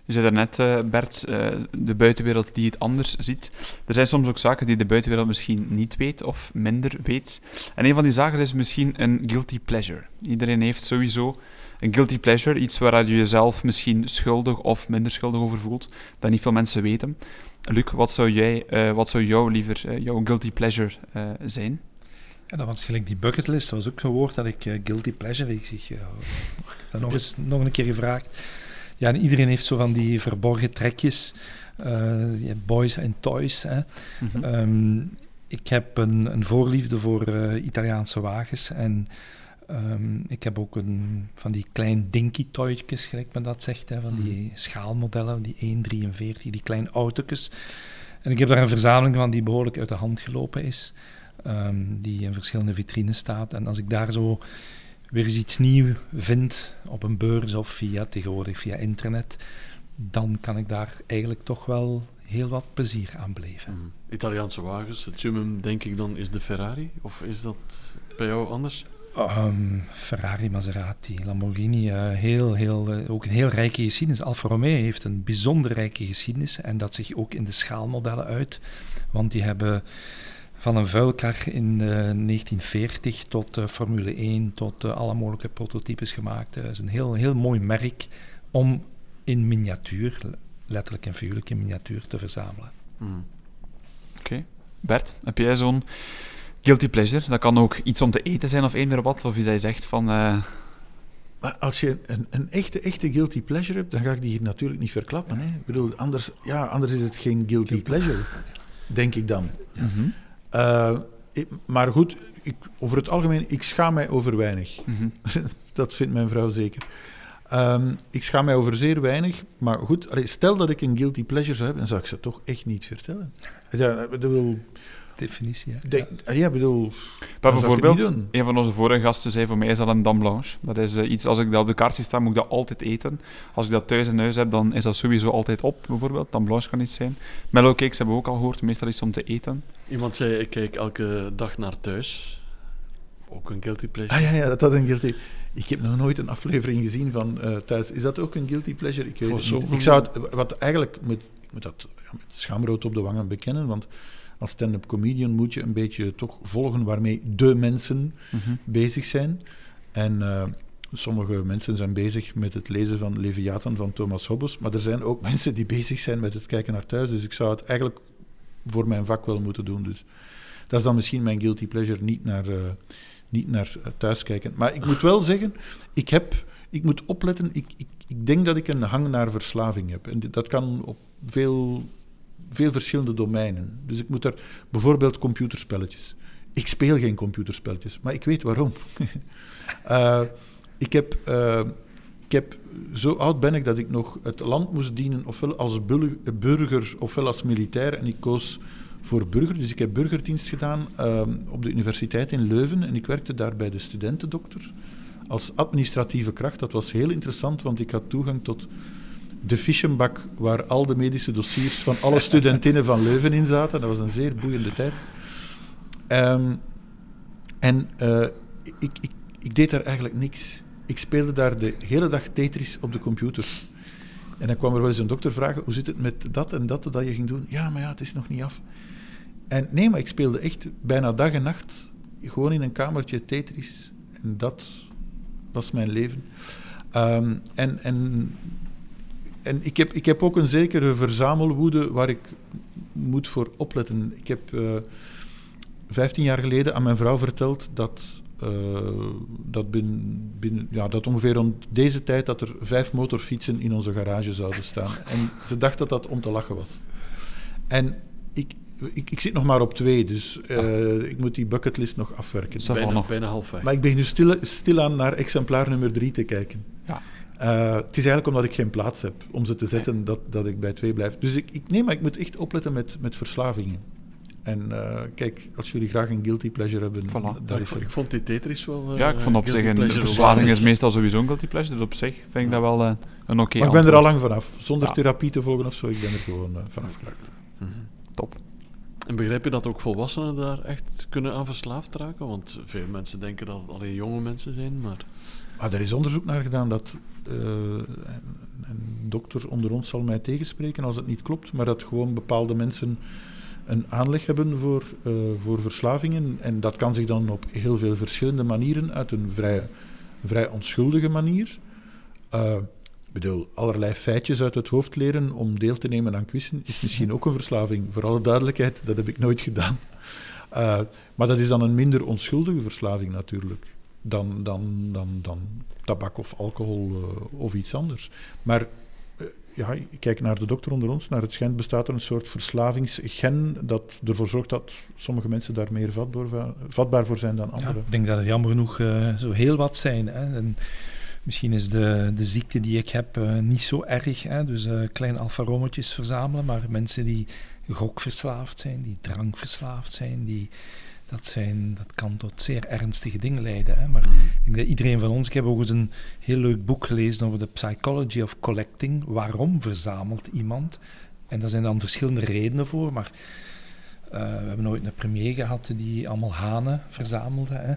Je zei daarnet, uh, Bert, uh, de buitenwereld die het anders ziet. Er zijn soms ook zaken die de buitenwereld misschien niet weet of minder weet. En een van die zaken is misschien een guilty pleasure. Iedereen heeft sowieso een guilty pleasure, iets waar je jezelf misschien schuldig of minder schuldig over voelt, dat niet veel mensen weten. Luc, wat zou, jij, uh, wat zou jou liever jouw guilty pleasure zijn? Ja, dat was gelijk die bucketlist. Dat was ook zo'n woord dat ik guilty pleasure. Ik zeg, dat nog eens nog een keer gevraagd. Ja, en iedereen heeft zo van die verborgen trekjes. Uh, boys en toys. Hè. Mm -hmm. um, ik heb een, een voorliefde voor uh, Italiaanse wagens. En um, ik heb ook een, van die klein dinky toytjes, gelijk men dat zegt. Hè, van die mm. schaalmodellen, die 1,43, die kleine autootjes. En ik heb daar een verzameling van die behoorlijk uit de hand gelopen is. Um, die in verschillende vitrines staat. En als ik daar zo weer eens iets nieuws vind op een beurs of via tegenwoordig via internet, dan kan ik daar eigenlijk toch wel heel wat plezier aan beleven. Mm. Italiaanse wagens, het summum denk ik dan is de Ferrari, of is dat bij jou anders? Um, Ferrari, Maserati, Lamborghini, uh, heel, heel, uh, ook een heel rijke geschiedenis. Alfa Romeo heeft een bijzonder rijke geschiedenis en dat zich ook in de schaalmodellen uit. Want die hebben van een vuilkar in uh, 1940 tot uh, Formule 1, tot uh, alle mogelijke prototypes gemaakt. Het is een heel, heel mooi merk om in miniatuur, letterlijk en figuurlijk in miniatuur, te verzamelen. Mm. Oké. Okay. Bert, heb jij zo'n guilty pleasure? Dat kan ook iets om te eten zijn of eender wat, of je zegt van... Maar als je een, een, echte, echte guilty pleasure hebt, dan ga ik die hier natuurlijk niet verklappen. Hè? Ik bedoel, anders, ja, anders is het geen guilty pleasure, denk ik dan. Mm -hmm. Uh, ik, maar goed, ik, over het algemeen, ik schaam mij over weinig. Mm -hmm. dat vindt mijn vrouw zeker. Um, ik schaam mij over zeer weinig. Maar goed, allee, stel dat ik een guilty pleasure zou hebben, dan zou ik ze toch echt niet vertellen. Ja, bedoel, Definitie, ja. Denk, ja, bedoel... Maar bijvoorbeeld, een van onze vorige gasten zei voor mij is dat een dame blanche. Dat is uh, iets, als ik dat op de kaart zie staan, moet ik dat altijd eten. Als ik dat thuis in huis heb, dan is dat sowieso altijd op, bijvoorbeeld. Dame blanche kan iets zijn. Mellow cakes hebben we ook al gehoord, meestal iets om te eten. Iemand zei, ik kijk elke dag naar thuis. Ook een guilty pleasure. Ah ja, ja dat is een guilty... Ik heb nog nooit een aflevering gezien van uh, thuis. Is dat ook een guilty pleasure? Ik weet Voor het niet. Ik zou het, wat eigenlijk, met, met dat ja, met schaamrood op de wangen bekennen, want als stand-up comedian moet je een beetje toch volgen waarmee de mensen mm -hmm. bezig zijn. En uh, sommige mensen zijn bezig met het lezen van Leviathan van Thomas Hobbes, maar er zijn ook mensen die bezig zijn met het kijken naar thuis. Dus ik zou het eigenlijk voor mijn vak wel moeten doen. Dus dat is dan misschien mijn guilty pleasure, niet naar, uh, niet naar thuis kijken. Maar ik moet wel zeggen, ik, heb, ik moet opletten, ik, ik, ik denk dat ik een hang naar verslaving heb. En dat kan op veel veel verschillende domeinen. Dus ik moet er bijvoorbeeld computerspelletjes. Ik speel geen computerspelletjes, maar ik weet waarom. uh, ik, heb, uh, ik heb, zo oud ben ik dat ik nog het land moest dienen, ofwel als burger ofwel als militair. En ik koos voor burger. Dus ik heb burgerdienst gedaan uh, op de universiteit in Leuven. En ik werkte daar bij de studentendokter als administratieve kracht. Dat was heel interessant, want ik had toegang tot de fischenbak waar al de medische dossiers van alle studentinnen van Leuven in zaten. Dat was een zeer boeiende tijd. Um, en uh, ik, ik, ik, deed daar eigenlijk niks. Ik speelde daar de hele dag Tetris op de computer. En dan kwam er wel eens een dokter vragen, hoe zit het met dat en dat dat je ging doen? Ja, maar ja, het is nog niet af. En nee, maar ik speelde echt bijna dag en nacht gewoon in een kamertje Tetris. En dat was mijn leven. Ehm, en en, en ik, heb, ik heb ook een zekere verzamelwoede waar ik moet voor opletten. Ik heb uh, eh, 15 jaar geleden aan mijn vrouw verteld dat, uh, dat, binnen, binnen, ja, dat ongeveer rond deze tijd dat er vijf motorfietsen in onze garage zouden staan. En ze dacht dat dat om te lachen was. En ik, ik, ik, zit nog maar op twee, dus uh, ik moet die bucketlist nog afwerken. Bijna, nog. bijna half vijf. Maar ik ben nu stil, stilaan naar exemplaar nummer drie te kijken. Ja. Uh, het is eigenlijk omdat ik geen plaats heb om ze te zetten dat, dat ik bij twee blijf. Dus ik, ik, nee, maar ik moet echt opletten met, met verslavingen. En uh, kijk, als jullie graag een guilty pleasure hebben, voilà. daar is ik, ik vond die Tetris wel. Uh, ja, ik vond op zich een verslaving is meestal sowieso een guilty pleasure. Dus op zich vind ik dat wel uh, een oké. Okay maar ik ben er al lang vanaf, zonder ja. therapie te volgen of zo. Ik ben er gewoon vanaf geraakt. Mm -hmm. Top. En begrijp je dat ook volwassenen daar echt kunnen aan verslaafd raken? Want veel mensen denken dat het alleen jonge mensen zijn, maar... Ah, er is onderzoek naar gedaan dat... Uh, een dokter onder ons zal mij tegenspreken als het niet klopt, maar dat gewoon bepaalde mensen een aanleg hebben voor, uh, voor verslavingen. En dat kan zich dan op heel veel verschillende manieren uit een vrij, vrij onschuldige manier... Uh, ik bedoel, allerlei feitjes uit het hoofd leren om deel te nemen aan quizzen is misschien ook een verslaving. Voor alle duidelijkheid, dat heb ik nooit gedaan. Maar dat is dan een minder onschuldige verslaving natuurlijk dan, dan, dan, dan tabak of alcohol uh, of iets anders. Maar uh, ja, kijk naar de dokter onder ons. Naar het schijnt bestaat er een soort verslavingsgen dat ervoor zorgt dat sommige mensen daar meer vatbaar, vatbaar voor zijn dan anderen. Ja, ik denk dat er jammer genoeg zo heel wat zijn. Hè. En Misschien is de, de ziekte die ik heb uh, niet zo erg. Hè? Dus uh, kleine alfarometjes verzamelen. Maar mensen die gokverslaafd zijn, die drankverslaafd zijn, die, dat, zijn, dat kan tot zeer ernstige dingen leiden. Hè? Maar mm. ik denk dat iedereen van ons... Ik heb ook eens een heel leuk boek gelezen over de psychology of collecting. Waarom verzamelt iemand? En daar zijn dan verschillende redenen voor, maar uh, we hebben nooit een premier gehad die allemaal hanen verzamelde. Hè.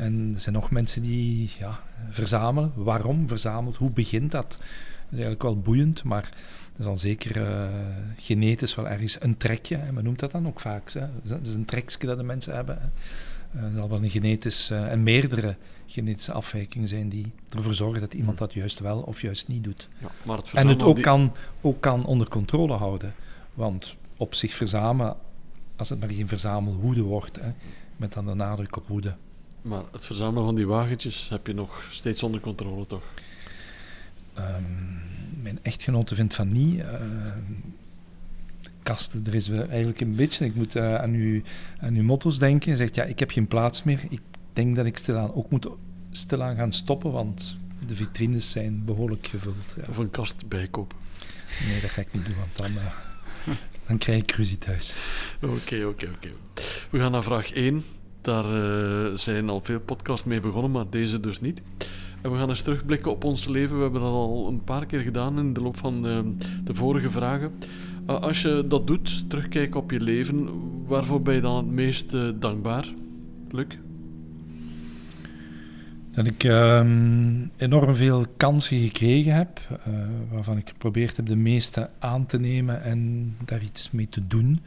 En er zijn nog mensen die ja, verzamelen. Waarom verzamelt? Hoe begint dat? Dat is eigenlijk wel boeiend, maar dat is dan zeker uh, genetisch wel ergens een trekje. Hè. Men noemt dat dan ook vaak. Hè. Dat is een trekje dat de mensen hebben. Hè. Uh, er zal wel een genetisch uh, en meerdere genetische afwijkingen zijn die ervoor zorgen dat iemand dat juist wel of juist niet doet. Ja, maar het en het ook, die... kan, ook kan onder controle houden. Want op zich verzamelen als het maar geen verzamelwoede wordt, hè, met dan de nadruk op woede. Maar het verzamelen van die wagentjes heb je nog steeds onder controle, toch? Um, mijn echtgenote vindt van niet. Uh, de kasten, er is eigenlijk een beetje. Ik moet uh, aan, uw, aan uw motto's denken. Hij zegt, ja, ik heb geen plaats meer. Ik denk dat ik stilaan ook moet stilaan gaan stoppen, want de vitrines zijn behoorlijk gevuld. Ja. Of een kast bijkopen. Nee, dat ga ik niet doen, want dan... Uh, dan krijg ik ruzie thuis. Oké, oké, oké. We gaan naar vraag 1. Daar uh, zijn al veel podcasts mee begonnen, maar deze dus niet. We gaan eens terugblikken op ons leven. We hebben dat al een paar keer gedaan in de loop van de, de vorige vragen. Uh, als je dat doet, terugkijken op je leven, waarvoor ben je dan het meest uh, dankbaar? Luc? dat ik uh, enorm veel kansen gekregen heb, uh, waarvan ik geprobeerd heb de meeste aan te nemen en daar iets mee te doen.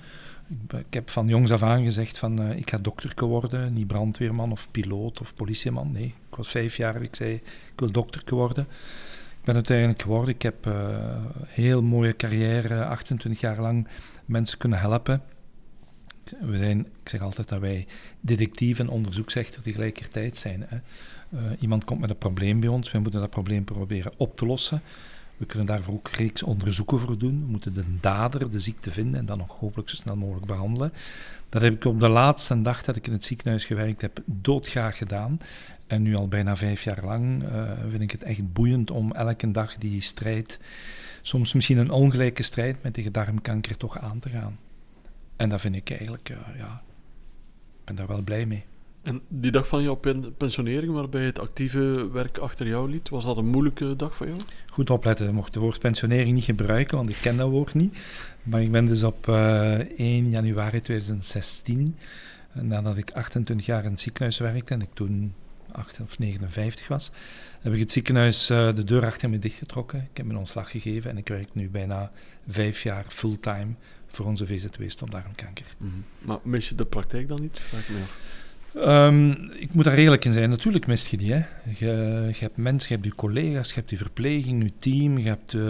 Ik, heb van jongs af aan gezegd van uh, ik ga dokter worden, niet brandweerman of piloot of politieman. Nee, ik was vijf jaar, ik zei ik wil dokter worden. Ik ben uiteindelijk geworden. Ik heb een uh, heel mooie carrière, 28 jaar lang mensen kunnen helpen. We zijn, ik zeg altijd dat wij detectief en onderzoeksrechter tegelijkertijd zijn. Hè. Uh, iemand komt met een probleem bij ons, wij moeten dat probleem proberen op te lossen. We kunnen daarvoor ook reeks onderzoeken voor doen. We moeten de dader, de ziekte vinden en dan nog hopelijk zo snel mogelijk behandelen. Dat heb ik op de laatste dag dat ik in het ziekenhuis gewerkt heb doodgraag gedaan. En nu al bijna vijf jaar lang uh, vind ik het echt boeiend om elke dag die strijd, soms misschien een ongelijke strijd met tegen darmkanker, toch aan te gaan. En dat vind ik eigenlijk, uh, ja, ben daar wel blij mee. En die dag van jouw pensionering, waarbij het actieve werk achter jou liet, was dat een moeilijke dag voor jou? Goed opletten, ik mocht het woord pensionering niet gebruiken, want ik ken dat woord niet. Maar ik ben dus op uh, eh, 1 januari 2016, nadat ik 28 jaar in het ziekenhuis werkte en ik toen 8 of 59 was, heb ik het ziekenhuis uh, de deur achter me dichtgetrokken. Ik heb mijn ontslag gegeven en ik werk nu bijna vijf jaar fulltime voor onze VZW stopdarmkanker. Mm -hmm. Maar mis je de praktijk dan niet? Vraag me af. Um, ik moet daar eerlijk in zijn. Natuurlijk mist je die. Hè. Je, je, hebt mensen, je hebt je collega's, je hebt je verpleging, je team, je hebt uh,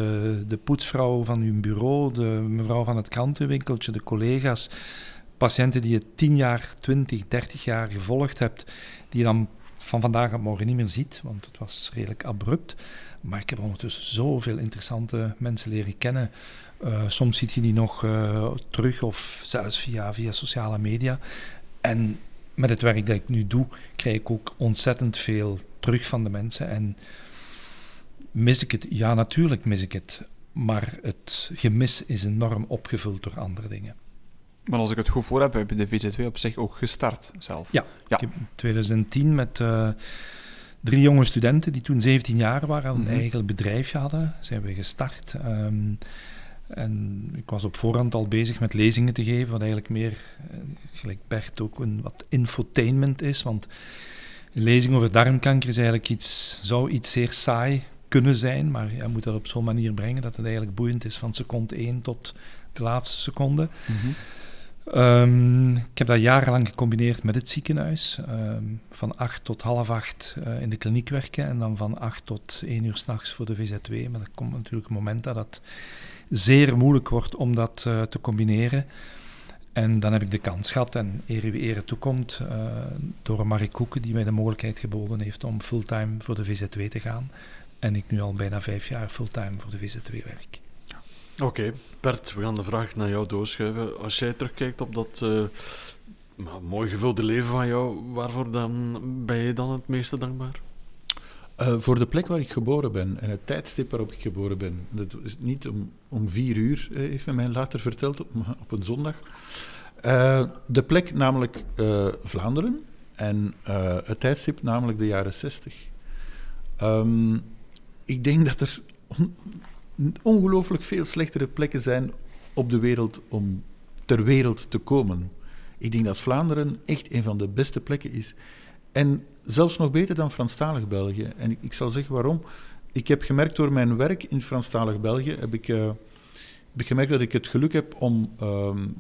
de poetsvrouw van je bureau, de mevrouw van het krantenwinkeltje, de collega's, patiënten die je 10 jaar, 20, 30 jaar gevolgd hebt, die je dan van vandaag op morgen niet meer ziet, want het was redelijk abrupt. Maar ik heb ondertussen zoveel interessante mensen leren kennen. Uh, soms ziet je die nog uh, terug of zelfs via, via sociale media. En met het werk dat ik nu doe, krijg ik ook ontzettend veel terug van de mensen. En mis ik het? Ja, natuurlijk mis ik het. Maar het gemis is enorm opgevuld door andere dingen. Maar als ik het goed voor heb, heb je de VZW op zich ook gestart zelf. Ja, ja. ik heb in 2010 met uh, drie jonge studenten die toen 17 jaar waren, een mm -hmm. eigen bedrijfje hadden, zijn we gestart. Um, en ik was op voorhand al bezig met lezingen te geven, wat eigenlijk meer, eh, gelijk Bert ook, een, wat infotainment is. Want een lezing over darmkanker is eigenlijk iets, zou iets zeer saai kunnen zijn, maar je moet dat op zo'n manier brengen dat het eigenlijk boeiend is van seconde 1 tot de laatste seconde. Mm -hmm. um, ik heb dat jarenlang gecombineerd met het ziekenhuis. Um, van 8 tot half 8 uh, in de kliniek werken en dan van 8 tot 1 uur s'nachts voor de VZW. Maar er komt natuurlijk een moment dat dat zeer moeilijk wordt om dat uh, te combineren. En dan heb ik de kans gehad, en eer wie ere toekomt, uh, door Marie Koeken, die mij de mogelijkheid geboden heeft om fulltime voor de VZW te gaan. En ik nu al bijna vijf jaar fulltime voor de VZW werk. Oké. Bert, we gaan de vraag naar jou doorschuiven. Als jij terugkijkt op dat uh, mooi gevulde leven van jou, waarvoor dan, ben je dan het meeste dankbaar? Uh, voor de plek waar ik geboren ben en het tijdstip waarop ik geboren ben. Dat is niet om, om vier uur, uh, heeft men mij later verteld, op, op een zondag. Uh, de plek namelijk Vlaanderen en het tijdstip namelijk de jaren zestig. Um, ik denk dat er on, ongelooflijk veel slechtere plekken zijn op de wereld om ter wereld te komen. Ik denk dat Vlaanderen echt een van de beste plekken is. En zelfs nog beter dan Franstalig België. En ik, ik, zal zeggen waarom. Ik heb gemerkt door mijn werk in Franstalig België, heb ik, uh, heb ik gemerkt dat ik het geluk heb om um,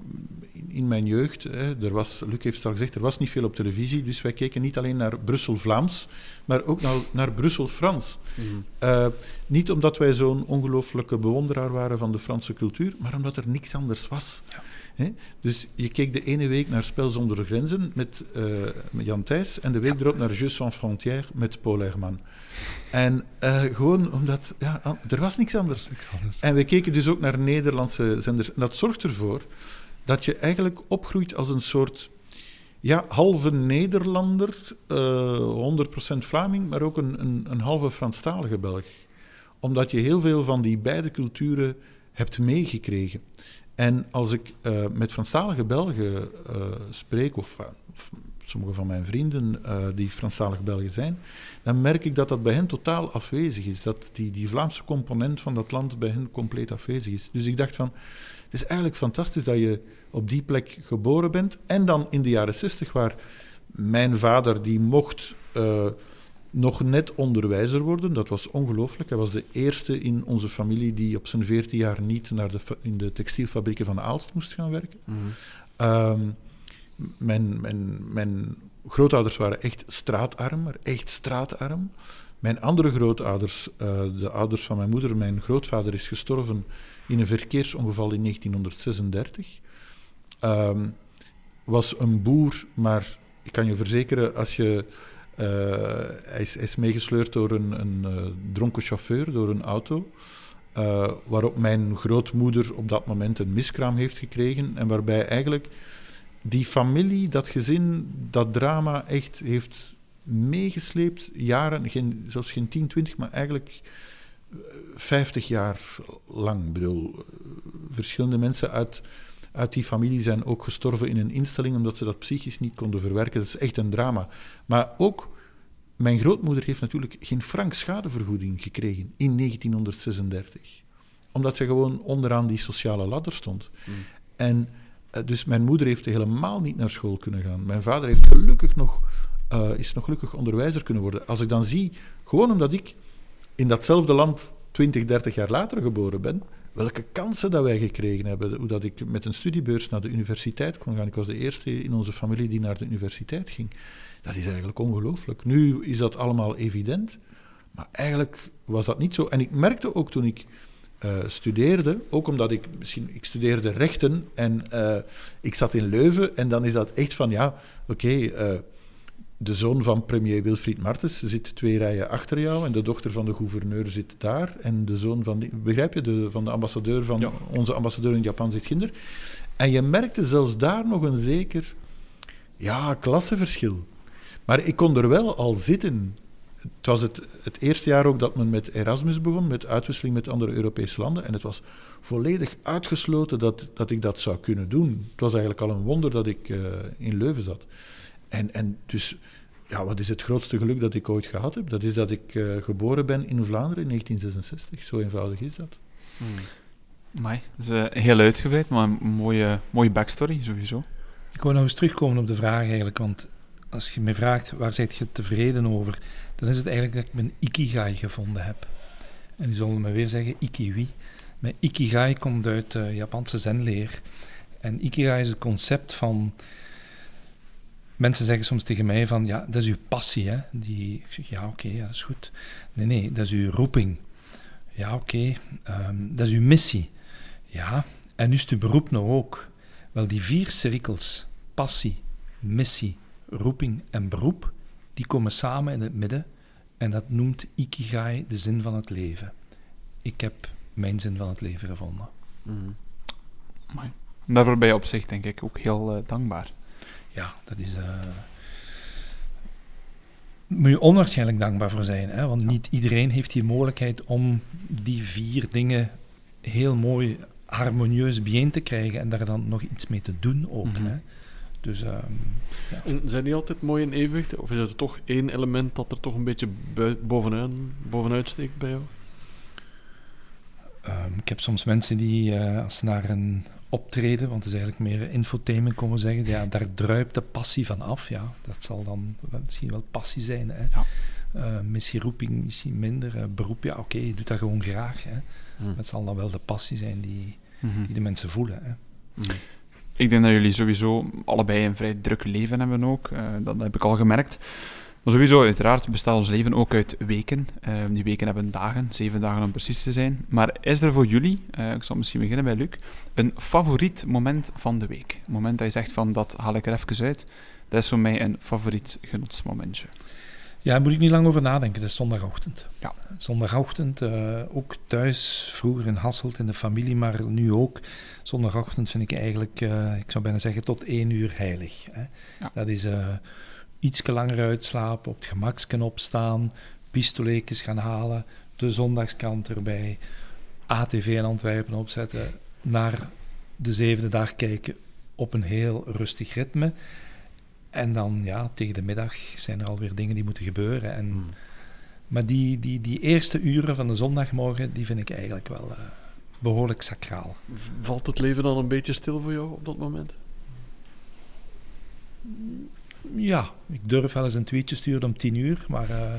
in, in, mijn jeugd, hè, er was, Luc heeft al gezegd, er was niet veel op televisie, dus wij keken niet alleen naar Brussel-Vlaams, maar ook naar, naar Brussel-Frans. Mm -hmm. uh, niet omdat wij zo'n ongelooflijke bewonderaar waren van de Franse cultuur, maar omdat er niks anders was. Ja. He? Dus je keek de ene week naar Spel zonder grenzen met, uh, met Jan Thijs en de week erop naar Jeux sans frontières met Paul Herman. En uh, gewoon omdat, ja, er was niks anders. niks anders. En we keken dus ook naar Nederlandse zenders. En dat zorgt ervoor dat je eigenlijk opgroeit als een soort ja, halve Nederlander, uh, 100% Vlaming, maar ook een, een, een halve Franstalige Belg. Omdat je heel veel van die beide culturen hebt meegekregen. En als ik uh, met Franstalige Belgen uh, spreek, of, uh, of, sommige van mijn vrienden die Franstalige Belgen zijn, dan merk ik dat dat bij hen totaal afwezig is. Dat die, die Vlaamse component van dat land bij hen compleet afwezig is. Dus ik dacht van, het is eigenlijk fantastisch dat je op die plek geboren bent. En dan in de jaren zestig, waar mijn vader, die mocht nog net onderwijzer worden. Dat was ongelooflijk. Hij was de eerste in onze familie die op zijn veertien jaar niet naar de, in de textielfabrieken van Aalst moest gaan werken. Mm -hmm. um, mijn, mijn, mijn grootouders waren echt straatarm, maar echt straatarm. Mijn andere grootouders, uh, de ouders van mijn moeder, mijn grootvader is gestorven in een verkeersongeval in 1936. Um, was een boer, maar ik kan je verzekeren, als je uh, hij, is, is, meegesleurd door een, een uh, dronken chauffeur, door een auto. Uh, waarop mijn grootmoeder op dat moment een miskraam heeft gekregen. En waarbij eigenlijk die familie, dat gezin, dat drama echt heeft meegesleept. Jaren, geen, zelfs geen 10, 20, maar eigenlijk 50 jaar lang. Bedoel, verschillende mensen uit, uit die familie zijn ook gestorven in een instelling omdat ze dat psychisch niet konden verwerken. Dat is echt een drama. Maar ook mijn grootmoeder heeft natuurlijk geen frank schadevergoeding gekregen in 1936. Omdat ze gewoon onderaan die sociale ladder stond. Mm. En dus mijn moeder heeft helemaal niet naar school kunnen gaan. Mijn vader heeft gelukkig nog uh, is nog gelukkig onderwijzer kunnen worden. Als ik dan zie, gewoon omdat ik in datzelfde land 20, 30 jaar later geboren ben, welke kansen dat wij gekregen hebben. Hoe dat ik met een studiebeurs naar de universiteit kon gaan. Ik was de eerste in onze familie die naar de universiteit ging. Dat is eigenlijk ongelooflijk. Nu is dat allemaal evident, maar eigenlijk was dat niet zo. En ik merkte ook toen ik uh, studeerde, ook omdat ik misschien, ik studeerde rechten en uh, ik zat in Leuven en dan is dat echt van ja, oké, uh, de zoon van premier Wilfried Martens zit twee rijen achter jou en de dochter van de gouverneur zit daar en de zoon van, begrijp je, de, van de ambassadeur van ja. onze ambassadeur in Japan zit kinder. En je merkte zelfs daar nog een zeker, ja, klassenverschil. Maar ik kon er wel al zitten. Het was het, het eerste jaar ook dat men met Erasmus begon, met uitwisseling met andere Europese landen. En het was volledig uitgesloten dat, dat ik dat zou kunnen doen. Het was eigenlijk al een wonder dat ik uh, in Leuven zat. En, en dus, ja, wat is het grootste geluk dat ik ooit gehad heb? Dat is dat ik uh, geboren ben in Vlaanderen in 1966. Zo eenvoudig is dat. Hmm. Mai, dat is uh, heel uitgebreid, maar een mooie, mooie backstory sowieso. Ik wil nog eens terugkomen op de vraag eigenlijk, want als je mij vraagt waar zijt je tevreden over, dan is het eigenlijk dat ik mijn ikigai gevonden heb. En nu zullen me weer zeggen ikiwi. Mijn ikigai komt uit de Japanse zenleer. En ikigai is het concept van Mensen zeggen soms tegen mij van, ja, dat is uw passie, hè. Die, ik zeg, ja, oké, ja, dat is goed. Nee, nee, dat is uw roeping. Ja, oké, okay. um, dat is uw missie. Ja, en nu is het uw beroep nog ook. Wel, die vier cirkels, passie, missie, roeping en beroep, die komen samen in het midden en dat noemt Ikigai de zin van het leven. Ik heb mijn zin van het leven gevonden. Mm. Daarvoor ben je op zich denk ik ook heel uh, dankbaar ja, dat is. Uh, moet je onwaarschijnlijk dankbaar voor zijn. Hè? Want niet iedereen heeft die mogelijkheid om die vier dingen heel mooi harmonieus bijeen te krijgen en daar dan nog iets mee te doen ook. Mm -hmm. hè? Dus, um, ja. En zijn die altijd mooi in evenwicht? Of is er toch één element dat er toch een beetje bovenuit, bovenuit steekt bij jou? Um, ik heb soms mensen die, uh, als ze naar een optreden, want het is eigenlijk meer infotainment, komen zeggen. Ja, daar druipt de passie van af. Ja, dat zal dan misschien wel passie zijn. Hè. Ja. Uh, missie roeping, misschien minder. Uh, beroep, ja, oké, okay, je doet dat gewoon graag. Hè. Mm. Het zal dan wel de passie zijn die, mm -hmm. die de mensen voelen. Hè. Mm. Ik denk dat jullie sowieso allebei een vrij druk leven hebben ook. Uh, dat heb ik al gemerkt. Maar sowieso, uiteraard bestaat ons leven ook uit weken. Uh, die weken hebben dagen, zeven dagen om precies te zijn. Maar is er voor jullie, uh, ik zal misschien beginnen bij Luc, een favoriet moment van de week? Een moment dat je zegt van, dat haal ik er even uit. Dat is voor mij een favoriet genotsmomentje. Ja, daar moet ik niet lang over nadenken. Dat is zondagochtend. Ja. Zondagochtend, uh, ook thuis, vroeger in Hasselt in de familie, maar nu ook. Zondagochtend vind ik eigenlijk, ik zou bijna zeggen, tot één uur heilig. Hè. Ja. Dat is iets langer uitslapen, op het gemaksken opstaan, pistoletjes gaan halen, de zondagskrant erbij, ATV in Antwerpen opzetten, naar de zevende dag kijken op een heel rustig ritme. En dan, ja, tegen de middag zijn er alweer dingen die moeten gebeuren. En, hmm. Maar die, die, die eerste uren van de zondagmorgen, die vind ik eigenlijk wel uh, behoorlijk sacraal. Valt het leven dan een beetje stil voor jou op dat moment? Ja, ik durf wel eens een tweetje sturen om tien uur, maar uh,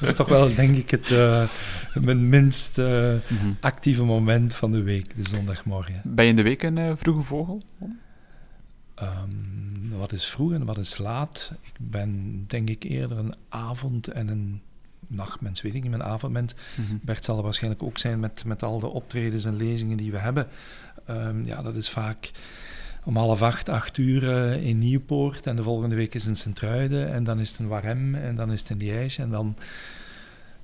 dat is toch wel, denk ik, het, uh, mijn minst uh, mm -hmm. actieve moment van de week, de zondagmorgen. Ben je in de week een vroege vogel? Um, wat is vroeg en wat is laat? Ik ben, denk ik, eerder een avond- en een nachtmens, weet ik niet, mijn avondmens. Mm -hmm. Bert zal er waarschijnlijk ook zijn met, met al de optredens en lezingen die we hebben. Um, ja, dat is vaak om half acht, acht uur uh, in Nieuwpoort. En de volgende week is het in Sint-Truiden. En dan is het in Warem. En dan is het in Liège. En dan...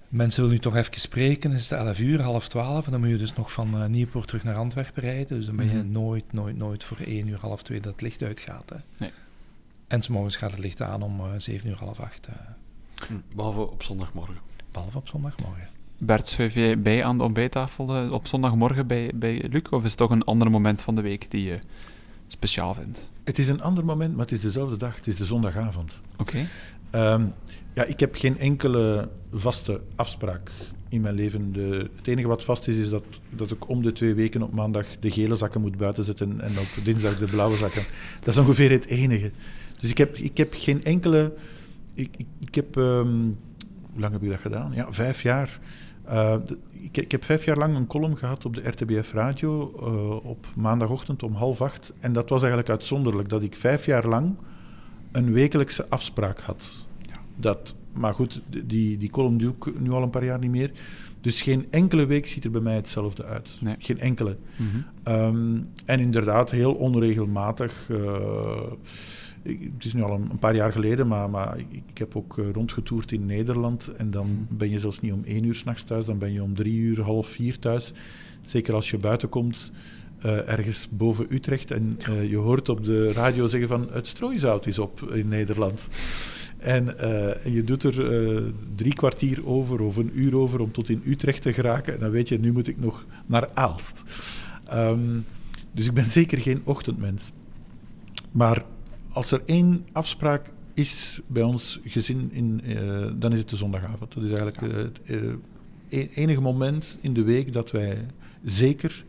Mensen willen nu toch even spreken. Dan is het 11 uur, half 12. En dan moet je dus nog van uh, Nieuwpoort terug naar Antwerpen rijden. Dus dan ben je -hmm. nooit, nooit, nooit voor 1 uur, half 2 dat het licht uitgaat. Hè. Nee. En s'morgens gaat het licht aan om uh, 7 uur, half 8. Hm, behalve op zondagmorgen. Behalve op zondagmorgen. Bert, schuif jij bij aan de ontbijttafel op zondagmorgen bij, bij Luc? Of is het toch een ander moment van de week die je speciaal vindt? Het is een ander moment, maar het is dezelfde dag. Het is de zondagavond. Oké. Okay. Um, ja, ik heb geen enkele vaste afspraak in mijn leven. De, het enige wat vast is, is dat, dat ik om de twee weken op maandag de gele zakken moet buiten zetten en op dinsdag de blauwe zakken. Dat is ongeveer het enige. Dus ik heb, ik heb geen enkele... Ik, ik, ik heb... ehm, hoe lang heb ik dat gedaan? Ja, vijf jaar. Eh, ik, ik heb vijf jaar lang een column gehad op de RTBF Radio eh, op maandagochtend om half acht. En dat was eigenlijk uitzonderlijk, dat ik vijf jaar lang een wekelijkse afspraak had. Dat, maar goed, die, die column doe ik nu al een paar jaar niet meer. Dus geen enkele week ziet er bij mij hetzelfde uit. Nee. Geen enkele. Mhm. Ehm, en inderdaad, heel onregelmatig. eh, ik- het is nu al een, een paar jaar geleden, maar, maar ik, ik heb ook eh, rondgetoerd in Nederland. En dan ben je zelfs niet om één uur s'nachts thuis, dan ben je om drie uur, half vier thuis. Zeker als je buiten komt, eh, ergens boven Utrecht. En eh, je hoort op de radio zeggen van het strooizout is op in Nederland. En, en je doet er drie kwartier over of een uur over om tot in Utrecht te geraken. En dan weet je, nu moet ik nog naar Aalst. Ehm, dus ik ben zeker geen ochtendmens. Maar als er één afspraak is bij ons gezin, in, eh, dan is het de zondagavond. Dat is eigenlijk eh, het eh, e- enige moment in de week dat wij zeker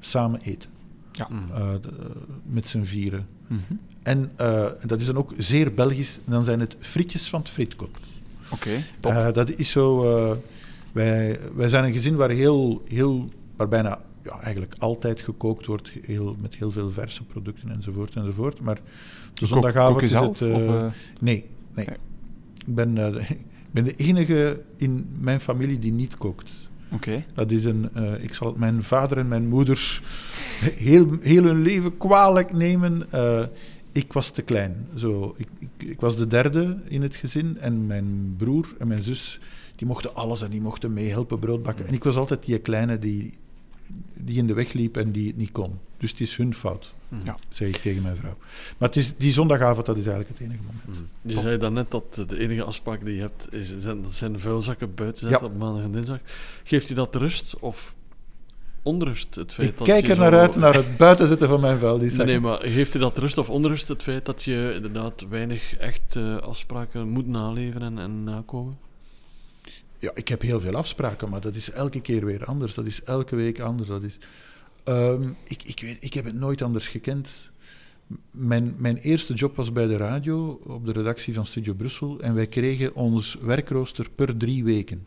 samen eten. Ja. Eh, de- met z'n vieren. Mhm. En eh, dat is dan ook zeer Belgisch. En dan zijn het frietjes van het frietkot. Oké. Eh, dat is zo. eh, wij, wij zijn een gezin waar heel, heel waar bijna ja, eigenlijk altijd gekookt wordt, heel, met heel veel verse producten enzovoort enzovoort. Maar Kook- zondagavond is het. eh, eh? nee, nee. Ik ben, eh, ben de enige in mijn familie die niet kookt. Oké. Dat is een, ik zal het mijn vader en mijn moeders heel, heel hun leven kwalijk nemen. Ik was te klein. Zo, ik, ik, ik was de derde in het gezin en mijn broer en mijn zus die mochten alles en die mochten meehelpen brood bakken. En ik was altijd die kleine die, die in de weg liep en die het niet kon. Dus het is hun fout, Ja. zeg ik tegen mijn vrouw. Maar het is, die zondagavond, dat is eigenlijk het enige moment. Mhm. Je zei daarnet dat de enige afspraak die je hebt, is, zijn, dat zijn de vuilzakken buiten zetten Ja. op maandag en dinsdag. Geeft je dat rust of onrust, het feit Ik dat kijk je er naar zo- uit, naar het buitenzetten van mijn vuil. Die Nee, nee, maar geeft je dat rust of onrust, het feit dat je inderdaad weinig echt eh, afspraken moet naleven en, en nakomen? Ja, ik heb heel veel afspraken, maar dat is elke keer weer anders. Dat is elke week anders. Dat is, Ehm, ik, ik, weet, ik heb het nooit anders gekend. Mijn, mijn eerste job was bij de radio, op de redactie van Studio Brussel. En wij kregen ons werkrooster per drie weken.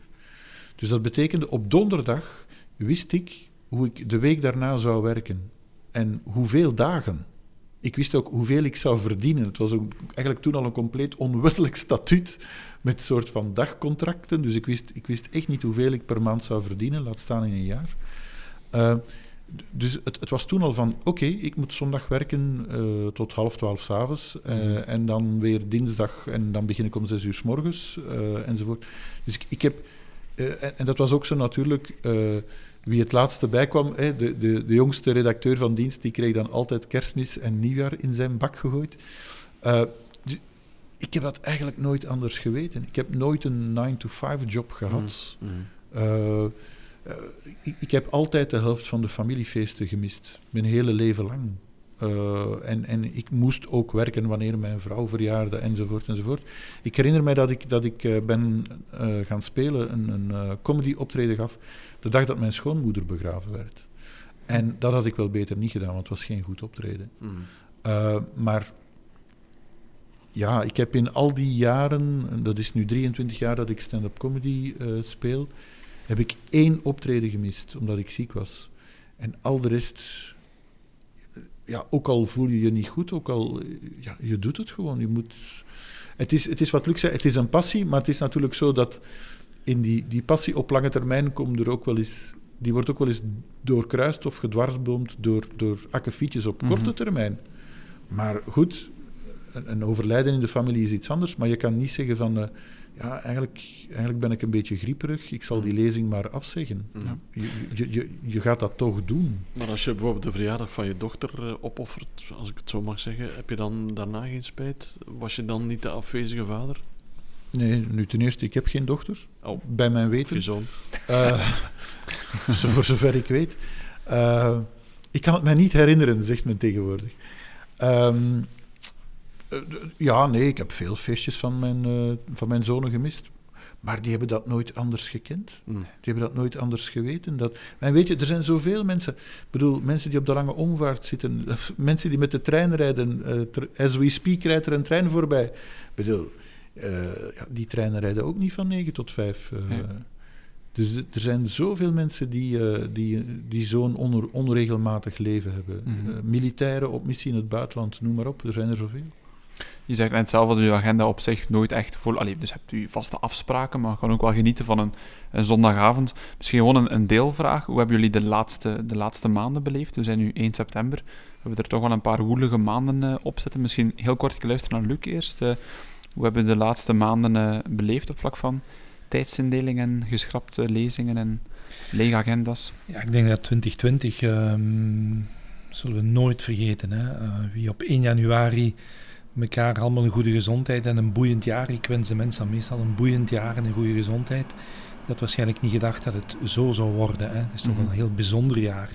Dus dat betekende, op donderdag wist ik hoe ik de week daarna zou werken. En hoeveel dagen. Ik wist ook hoeveel ik zou verdienen. Het was ook eigenlijk toen al een compleet onwettelijk statuut met soort van dagcontracten. Dus ik wist, ik wist echt niet hoeveel ik per maand zou verdienen, laat staan in een jaar. Eh, dus het, het was toen al van, oké, ik moet zondag werken eh, tot half twaalf s'avonds. eh En dan weer dinsdag en dan begin ik om zes uur s morgens enzovoort. Dus ik, ik heb... eh, en, en dat was ook zo natuurlijk... eh, wie het laatste bijkwam, hè, de, de, de jongste redacteur van dienst, die kreeg dan altijd kerstmis en nieuwjaar in zijn bak gegooid. Eh, ik heb dat eigenlijk nooit anders geweten. Ik heb nooit een 9-to-5 job gehad. Eh, ik, ik heb altijd de helft van de familiefeesten gemist. Mijn hele leven lang. Eh, en, en ik moest ook werken wanneer mijn vrouw verjaarde, enzovoort, enzovoort. Ik herinner mij dat ik, dat ik eh, ben eh, gaan spelen, een, een eh, comedy-optreden gaf, de dag dat mijn schoonmoeder begraven werd. En dat had ik wel beter niet gedaan, want het was geen goed optreden. Uh, maar ja, ik heb in al die jaren, en dat is nu 23 jaar dat ik stand-up comedy speel, heb ik één optreden gemist, omdat ik ziek was. En al de rest, ja, ook al voel je je niet goed, ook al, ja, je doet het gewoon. Je moet, het, is, het is wat Luc zei, het is een passie, maar het is natuurlijk zo dat in die, die passie op lange termijn komt er ook wel eens, die wordt ook wel eens doorkruist of gedwarsboomd door, door akkefietjes op Mhm. korte termijn. Maar goed, een, een overlijden in de familie is iets anders, maar je kan niet zeggen van, eh, ja, eigenlijk, eigenlijk ben ik een beetje grieperig, ik zal die lezing maar afzeggen. Ja. Je, je, je, je gaat dat toch doen. Maar als je bijvoorbeeld de verjaardag van je dochter eh, opoffert, als ik het zo mag zeggen, heb je dan daarna geen spijt? Was je dan niet de afwezige vader? Nee, nu ten eerste, ik heb geen dochter, Oh, bij mijn of je weten. zoon? Eh, zo- voor zover ik weet. Eh, ik kan het mij niet herinneren, zegt men tegenwoordig. D- ja, nee, ik heb veel feestjes van mijn, eh, van mijn zonen gemist. Maar die hebben dat nooit anders gekend. Mm. Die hebben dat nooit anders geweten. Dat, en weet je, er zijn zoveel mensen. Ik bedoel, mensen die op de lange omvaart zitten. Mensen die met de trein rijden. ter- as we speak rijdt er een trein voorbij. Ik bedoel, eh, ja, die treinen rijden ook niet van 9 tot 5. eh. Nee. Dus er zijn zoveel mensen die, die, die zo'n onre- onregelmatig leven hebben. Mhm. Militairen op missie in het buitenland, noem maar op. Er zijn er zoveel. Je zegt net zelf dat uw agenda op zich nooit echt vol... Allee, dus hebt u vaste afspraken, maar kan ook wel genieten van een, een zondagavond. Misschien gewoon een, een deelvraag. Hoe hebben jullie de laatste, de laatste maanden beleefd? We zijn nu 1 september. We hebben er toch wel een paar woelige maanden eh, op zitten. Misschien heel kort luisteren naar Luc eerst. Eh, hoe hebben we de laatste maanden eh, beleefd op vlak van tijdsindeling en geschrapte lezingen en lege agenda's? Ja, ik denk dat 2020 ehm, zullen we nooit vergeten. Hè? Wie op 1 januari elkaar allemaal een goede gezondheid en een boeiend jaar. Ik wens de mensen meestal een boeiend jaar en een goede gezondheid. Ik had waarschijnlijk niet gedacht dat het zo zou worden. Hè? Het is toch wel Mhm. een heel bijzonder jaar.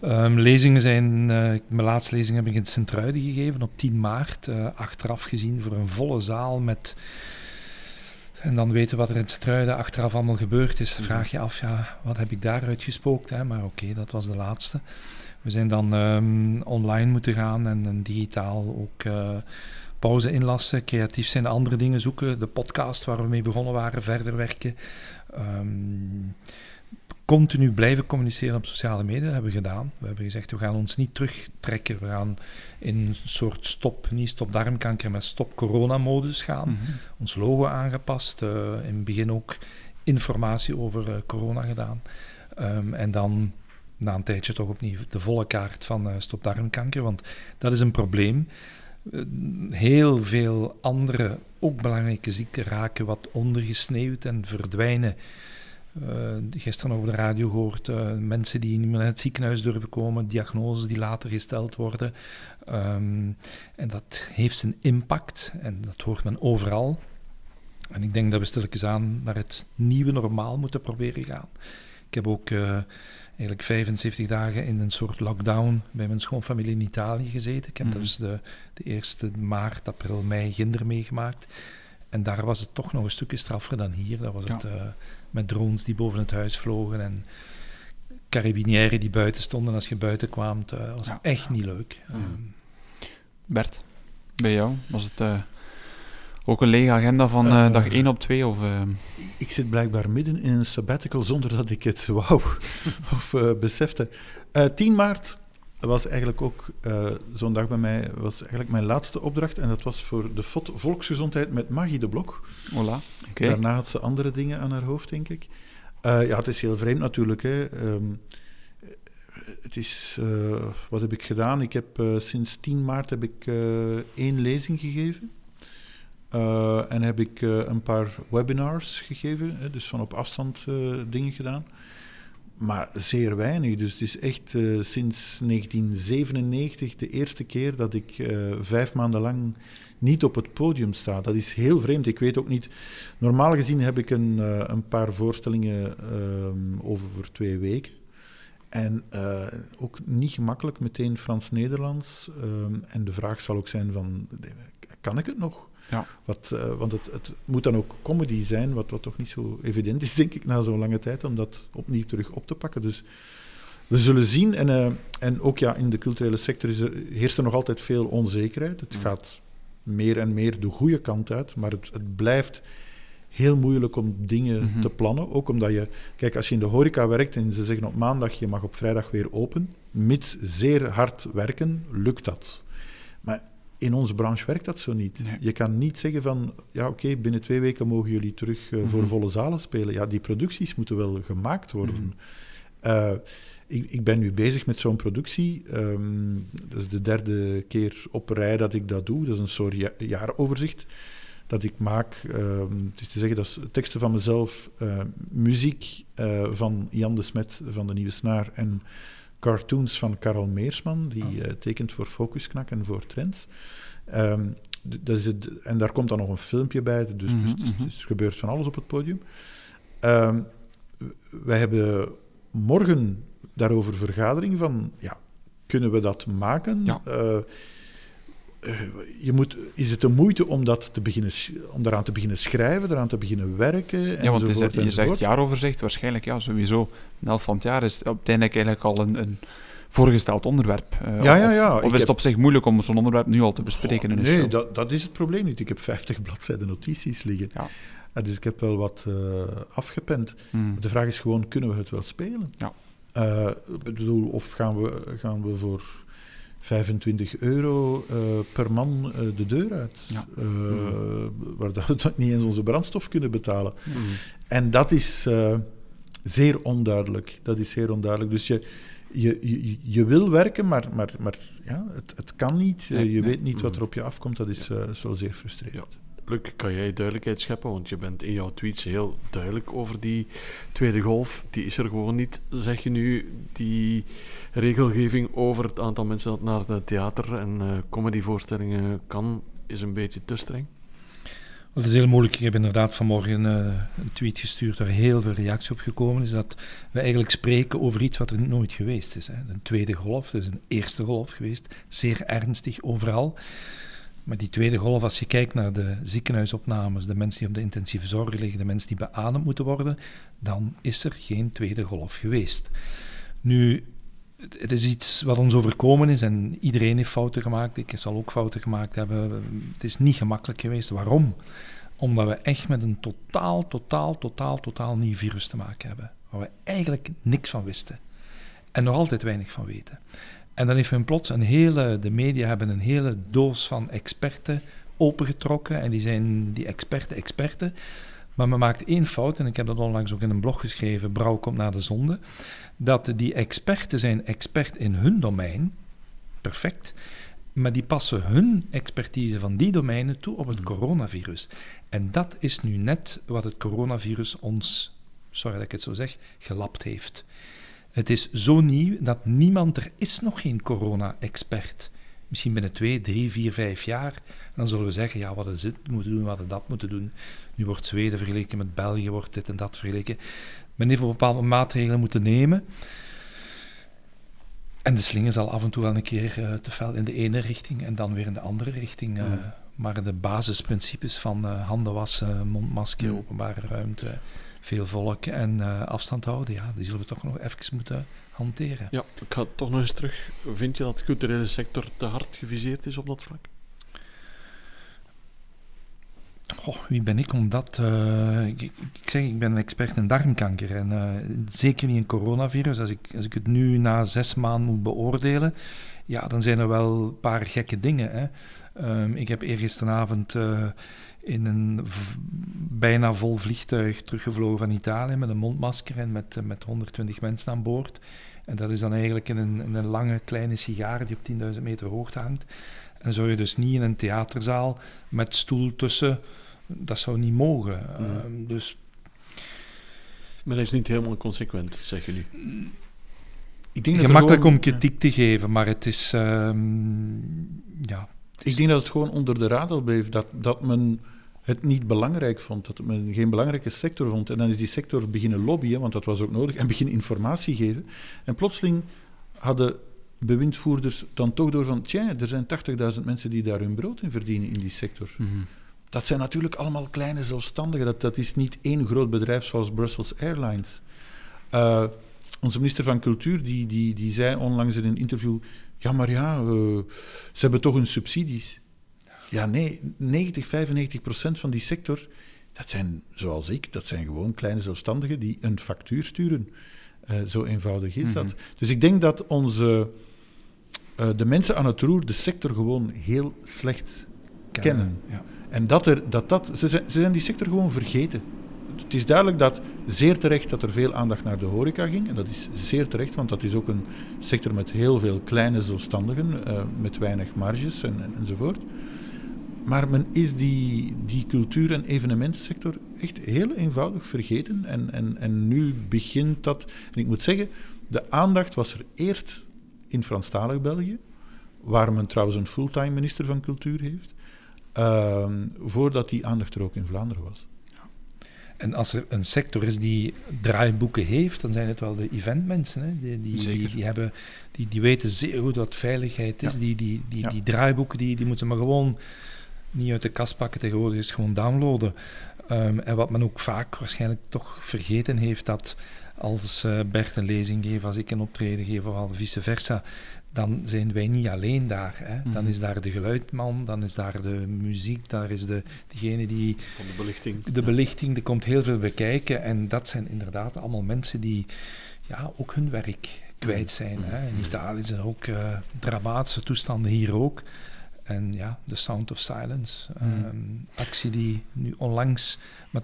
Ehm, lezingen zijn, eh, mijn laatste lezing heb ik in Sint-Truiden gegeven op 10 maart. eh, achteraf gezien voor een volle zaal met... En dan weten wat er in Sint-Truiden achteraf allemaal gebeurd is. Mhm. Vraag je af, ja, wat heb ik daaruit gespookt? Hè? Maar oké, dat was de laatste. We zijn dan ehm, online moeten gaan en, en digitaal ook eh, pauze inlassen. Creatief zijn andere dingen zoeken. De podcast waar we mee begonnen waren, verder werken. Ehm, continu blijven communiceren op sociale media, dat hebben we gedaan. We hebben gezegd, we gaan ons niet terugtrekken. We gaan in een soort stop, niet stop darmkanker, maar stop corona-modus gaan. Mhm. Ons logo aangepast. eh, in het begin ook informatie over eh, corona gedaan. Ehm, en dan na een tijdje toch opnieuw de volle kaart van eh stop darmkanker. Want dat is een probleem. Eh, heel veel andere, ook belangrijke ziekten raken wat ondergesneeuwd en verdwijnen. Eh, gisteren over de radio gehoord, eh, mensen die niet meer naar het ziekenhuis durven komen, diagnoses die later gesteld worden. Ehm, en dat heeft zijn impact en dat hoort men overal. En ik denk dat we stilletjes aan naar het nieuwe normaal moeten proberen gaan. Ik heb ook eigenlijk 75 dagen in een soort lockdown bij mijn schoonfamilie in Italië gezeten. Ik heb Mhm. dus de, de eerste maart, april, mei ginder meegemaakt. En daar was het toch nog een stukje straffer dan hier. Dat was Ja. het eh, met drones die boven het huis vlogen en carabinieri die buiten stonden als je buiten kwam. Het eh, was Ja. echt niet leuk. Ehm, Bert, bij jou was het eh, ook een lege agenda van eh, Eh, dag 1 op 2? Of, eh, Ik zit blijkbaar midden in een sabbatical zonder dat ik het wou of eh, besefte. Eh 10 maart was eigenlijk ook eh, zo'n dag bij mij, was eigenlijk mijn laatste opdracht. En dat was voor de FOT Volksgezondheid met Magie de Blok. voilà. Oké. Daarna had ze andere dingen aan haar hoofd, denk ik. Eh, ja, het is heel vreemd natuurlijk. Hè. Ehm, het is, eh, wat heb ik gedaan? Ik heb eh, sinds 10 maart heb ik eh, één lezing gegeven. Eh, en heb ik eh, een paar webinars gegeven, hè, dus van op afstand eh, dingen gedaan. Maar zeer weinig. Dus het is echt sinds 1997 de eerste keer dat ik vijf maanden lang niet op het podium sta. Dat is heel vreemd. Ik weet ook niet. Normaal gezien heb ik een, een paar voorstellingen ehm, over voor twee weken. En ook niet gemakkelijk meteen Frans-Nederlands. Ehm, en de vraag zal ook zijn van, kan ik het nog? Ja. Wat, eh, want het, het moet dan ook comedy zijn, wat, wat toch niet zo evident is, denk ik, na zo'n lange tijd, om dat opnieuw terug op te pakken. Dus we zullen zien. En, eh, en ook ja, in de culturele sector is er, heerst er nog altijd veel onzekerheid. Het Mm. gaat meer en meer de goede kant uit, maar het, het blijft heel moeilijk om dingen Mhm. te plannen. Ook omdat je, kijk, als je in de horeca werkt en ze zeggen op maandag je mag op vrijdag weer open, mits zeer hard werken, lukt dat. In onze branche werkt dat zo niet. Nee. Je kan niet zeggen van, ja oké, binnen twee weken mogen jullie terug eh, voor Mhm. volle zalen spelen. Ja, die producties moeten wel gemaakt worden. Mhm. Eh, ik, ik ben nu bezig met zo'n productie. Ehm, dat is de derde keer op rij dat ik dat doe. Dat is een soort ja- jaaroverzicht dat ik maak. Ehm, het is te zeggen, dat is teksten van mezelf, eh, muziek van Jan de Smet van de Nieuwe Snaar en cartoons van Karel Meersman, die eh, tekent voor Focusknak en voor Trends. Ehm, dat is het, en daar komt dan nog een filmpje bij, dus, dus, Mhm, dus- mhm. dus er gebeurt van alles op het podium. Ehm, wij hebben morgen daarover vergadering van, ja, kunnen we dat maken? Ja. Eh, je moet, is het de moeite om, dat te beginnen, om daaraan te beginnen schrijven, eraan te beginnen werken? Ja, want is je zegt jaaroverzicht, waarschijnlijk ja, sowieso. Een helft van het jaar is uiteindelijk eigenlijk al een, een voorgesteld onderwerp. Uh, ja, ja, ja. Of, of is het op zich moeilijk om zo'n onderwerp nu al te bespreken in een nee, dat, dat is het probleem niet. Ik heb 50 bladzijden notities liggen. Ja. Uh, dus ik heb wel wat uh, afgepend. Hmm. De vraag is gewoon, kunnen we het wel spelen? Ja. bedoel, of gaan we, gaan we voor 25 euro uh, per man uh, de deur uit. Ja. Uh, mm. Waar dat we niet eens onze brandstof kunnen betalen. Mm. En dat is zeer onduidelijk. Dat is zeer onduidelijk. Dus je, je, je, je wil werken, maar, maar, maar ja, het, het kan niet. Nee, je nee. weet niet wat er op je afkomt. Dat is, ja. is wel zeer frustrerend. Ja. Luc, kan jij duidelijkheid scheppen? Want je bent in jouw tweets heel duidelijk over die tweede golf. Die is er gewoon niet, zeg je nu. Die regelgeving over het aantal mensen dat naar de theater- en uh, comedyvoorstellingen kan, is een beetje te streng. Dat is heel moeilijk. Ik heb inderdaad vanmorgen uh, een tweet gestuurd waar heel veel reactie op gekomen is. Dat we eigenlijk spreken over iets wat er nooit geweest is. Hè. Een tweede golf, dus een eerste golf geweest. Zeer ernstig overal. Maar die tweede golf, als je kijkt naar de ziekenhuisopnames, de mensen die op de intensieve zorg liggen, de mensen die beademd moeten worden, dan is er geen tweede golf geweest. Nu, het is iets wat ons overkomen is en iedereen heeft fouten gemaakt. Ik zal ook fouten gemaakt hebben. Het is niet gemakkelijk geweest. Waarom? Omdat we echt met een totaal, totaal, totaal, totaal nieuw virus te maken hebben. Waar we eigenlijk niks van wisten. En nog altijd weinig van weten. En dan heeft men plots een hele, de media hebben een hele doos van experten opengetrokken. En die zijn die experten, experten. Maar men maakt één fout, en ik heb dat onlangs ook in een blog geschreven, Brouw komt naar de zonde. Dat die experten zijn expert in hun domein, perfect. Maar die passen hun expertise van die domeinen toe op het coronavirus. En dat is nu net wat het coronavirus ons, sorry dat ik het zo zeg, gelapt heeft. Het is zo nieuw dat niemand, er is nog geen corona-expert. Misschien binnen twee, drie, vier, vijf jaar, dan zullen we zeggen, ja, wat is dit moeten doen, wat we dat moeten doen. Nu wordt Zweden vergeleken met België, wordt dit en dat vergeleken. Men heeft bepaalde maatregelen moeten nemen. En de slinger zal af en toe wel een keer uh, te fel in de ene richting en dan weer in de andere richting. Uh, mm. Maar de basisprincipes van uh, handen wassen, mondmasker, mm. openbare ruimte, veel volk en uh, afstand houden, ja, die zullen we toch nog even moeten hanteren. Ja, ik ga toch nog eens terug. Vind je dat de culturele sector te hard geviseerd is op dat vlak? Goh, wie ben ik om dat... Uh, ik, ik, zeg, ik ben een expert in darmkanker. En uh, zeker niet een coronavirus. Als ik, als ik het nu na zes maanden moet beoordelen, ja, dan zijn er wel een paar gekke dingen. Hè. Um, ik heb eergisteravond uh, in een bijna vol vliegtuig teruggevlogen van Italië met een mondmasker en met, met 120 mensen aan boord. En dat is dan eigenlijk in een, in een lange kleine sigaar die op 10.000 meter hoogte hangt. En zou je dus niet in een theaterzaal met stoel tussen, dat zou niet mogen. Ja. Uh, dus... Maar dat is niet helemaal consequent, zeg je nu. Ik denk Gemakkelijk gewoon, om kritiek te geven, maar het is. Um, ja, ik denk dat het gewoon onder de radar bleef. Dat, dat men het niet belangrijk vond, dat men geen belangrijke sector vond. En dan is die sector beginnen lobbyen, want dat was ook nodig, en beginnen informatie geven. En plotseling hadden bewindvoerders dan toch door van, tja, er zijn 80.000 mensen die daar hun brood in verdienen in die sector. Mm -hmm. Dat zijn natuurlijk allemaal kleine zelfstandigen. Dat, dat is niet één groot bedrijf zoals Brussels Airlines. Uh, onze minister van Cultuur die, die, die zei onlangs in een interview, ja, maar ja, uh, ze hebben toch hun subsidies. Ja, nee, 90, 95 procent van die sector, dat zijn, zoals ik, dat zijn gewoon kleine zelfstandigen die een factuur sturen. Uh, zo eenvoudig is mm -hmm. dat. Dus ik denk dat onze, uh, de mensen aan het roer de sector gewoon heel slecht kennen. kennen. Ja. En dat er, dat, dat, ze, zijn, ze zijn die sector gewoon vergeten. Het is duidelijk dat, zeer terecht, dat er veel aandacht naar de horeca ging. En dat is zeer terecht, want dat is ook een sector met heel veel kleine zelfstandigen, uh, met weinig marges en, en, enzovoort. Maar men is die, die cultuur- en evenementensector echt heel eenvoudig vergeten. En, en, en nu begint dat. En ik moet zeggen, de aandacht was er eerst in Franstalig België, waar men trouwens een fulltime minister van cultuur heeft, uh, voordat die aandacht er ook in Vlaanderen was. En als er een sector is die draaiboeken heeft, dan zijn het wel de eventmensen. Hè? Die, die, die, die, hebben, die, die weten zeer goed wat veiligheid is. Die, die, die, die draaiboeken die, die moeten maar gewoon niet uit de kast pakken. Tegenwoordig is gewoon downloaden. Um, en wat men ook vaak waarschijnlijk toch vergeten heeft, dat als uh, Bert een lezing geeft, als ik een optreden geef, of vice versa, dan zijn wij niet alleen daar. Hè. Dan mhm. is daar de geluidman, dan is daar de muziek, daar is de, degene die... Van de belichting. De belichting, er komt heel veel bekijken. En dat zijn inderdaad allemaal mensen die ja, ook hun werk kwijt mhm. zijn. Hè. In Italië zijn er ook uh, dramatische toestanden, hier ook. En ja, The Sound of Silence, mm. actie die nu onlangs... Maar,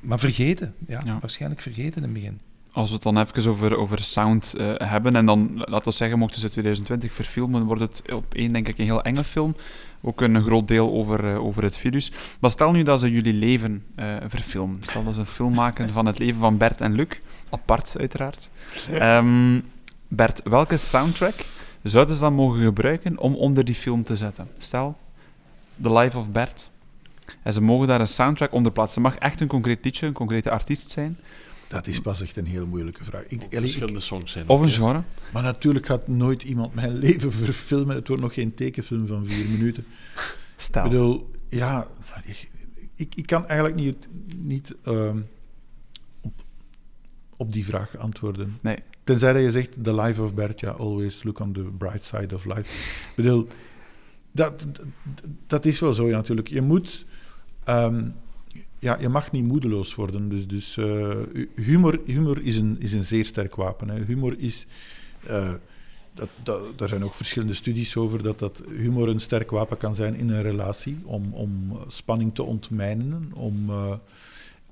maar vergeten, ja, ja, waarschijnlijk vergeten in het begin. Als we het dan even over, over sound uh, hebben, en dan, laten we zeggen, mochten ze 2020 verfilmen, wordt het op één, denk ik, een heel enge film. Ook een groot deel over, uh, over het virus. Maar stel nu dat ze jullie leven uh, verfilmen. Stel dat ze een film maken van het leven van Bert en Luc. Apart, uiteraard. Um, Bert, welke soundtrack zouden ze dan mogen gebruiken om onder die film te zetten? Stel, The Life of Bert. En ze mogen daar een soundtrack onder plaatsen. Het mag echt een concreet liedje, een concrete artiest zijn. Dat is pas echt een heel moeilijke vraag. Ik, verschillende songs zijn. Of een genre. Maar natuurlijk gaat nooit iemand mijn leven verfilmen. Het wordt nog geen tekenfilm van vier minuten. Stel. Ik bedoel, ja, ik, ik kan eigenlijk niet, niet uh, op, op die vraag antwoorden. Nee. Tenzij dat je zegt, the life of Bert, ja, always look on the bright side of life. Ik bedoel, dat, dat, dat is wel zo ja, natuurlijk. Je moet... Um, ja, je mag niet moedeloos worden. Dus, dus uh, humor, humor is, een, is een zeer sterk wapen. Hè. Humor is... Uh, dat, dat, daar zijn ook verschillende studies over dat, dat humor een sterk wapen kan zijn in een relatie om, om spanning te ontmijnen. Om, uh,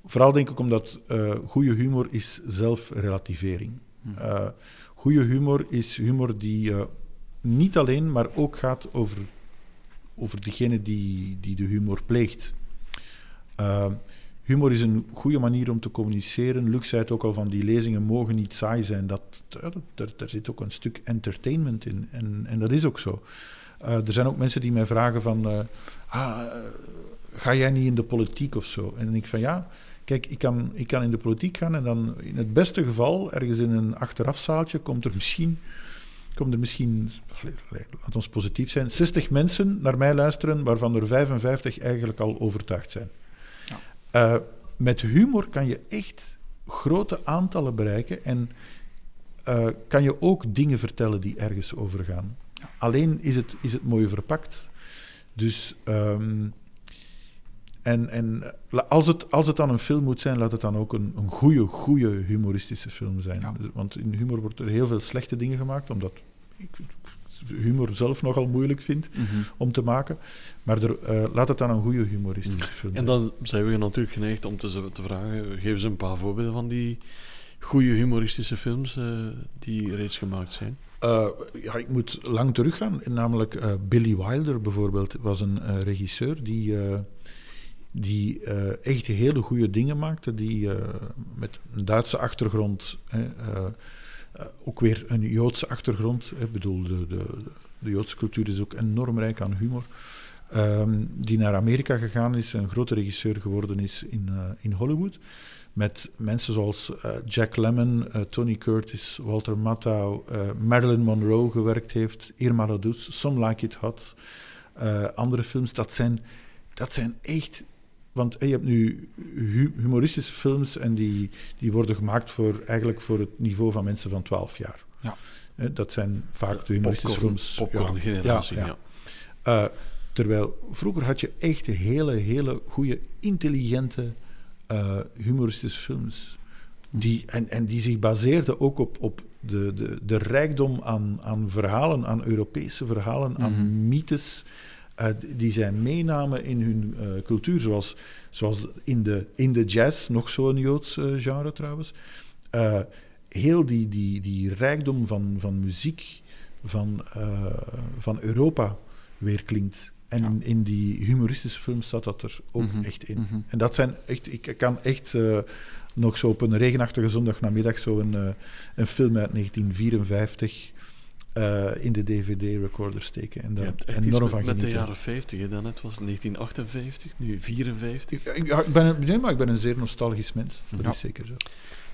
vooral denk ik omdat goede humor is zelfrelativering. Uh, goede humor is humor die niet alleen, maar ook gaat over, over degene die, die de humor pleegt. Uh, humor is een goede manier om te communiceren. Luc zei het ook al van die lezingen mogen niet saai zijn. Dat, daar zit ook een stuk entertainment in. En, en dat is ook zo. Uh, er zijn ook mensen die mij vragen van... Uh, ah, ga jij niet in de politiek of zo? En ik van ja, kijk, ik kan, ik kan in de politiek gaan en dan in het beste geval, ergens in een achterafzaaltje, komt er misschien komt er misschien, laat ons positief zijn, 60 mensen naar mij luisteren, waarvan er 55 eigenlijk al overtuigd zijn. Uh, met humor kan je echt grote aantallen bereiken en uh, kan je ook dingen vertellen die ergens over gaan. Alleen is het, is het mooi verpakt. Dus, um, en, en als, het, als het dan een film moet zijn, laat het dan ook een, een goede, goede humoristische film zijn. Ja. Want in humor wordt er heel veel slechte dingen gemaakt, omdat ik, humor zelf nogal moeilijk vind mm -hmm. om te maken. Maar er, uh, laat het dan een goede humoristische mm. film En dan zijn we natuurlijk geneigd om te, te vragen, geef ze een paar voorbeelden van die goede humoristische films uh, die reeds gemaakt zijn. Uh, ja, ik moet lang teruggaan. Namelijk Billy Wilder bijvoorbeeld was een regisseur die, die echt hele goede dingen maakte. Die met een Duitse achtergrond uh, ook weer een Joodse achtergrond. Ik bedoel, de, de, de, Joodse cultuur is ook enorm rijk aan humor. Um, die naar Amerika gegaan is, een grote regisseur geworden is in, uh, in Hollywood. Met mensen zoals uh, Jack Lemmon, Tony Curtis, Walter Matthau, Marilyn Monroe gewerkt heeft, Irma La Douce, Some Like It Hot, andere films. Dat zijn, dat zijn echt want je hebt nu humoristische films en die, die worden gemaakt voor, eigenlijk voor het niveau van mensen van 12 jaar. Ja. Dat zijn vaak de humoristische films. Popcorn generatie, ja. ja. Uh, terwijl vroeger had je echt hele, hele goede, intelligente uh, humoristische films. Die, en, en die zich baseerden ook op, op de, de, de rijkdom aan, aan verhalen, aan Europese verhalen, mm -hmm. aan mhm. mythes uh, die zij meenamen in hun uh, cultuur, zoals, zoals in, de, in de jazz, nog zo'n Joods uh, genre trouwens. heel die, die, die rijkdom van, van muziek van, van Europa weer klinkt. En ja. in die humoristische films zat dat er ook mm -hmm. echt in. Mm -hmm. En dat zijn echt, ik kan echt nog zo op een regenachtige zondagnamiddag zo een, een film uit 1954 eh, in de DVD-recorder steken. En daar hebt enorm van met, met de genieten. jaren 50. Hè? Daarnet was het 1958, nu 54. Ik, ben, een- nee, maar ik ben een zeer nostalgisch mens. Dat Ja. is zeker zo.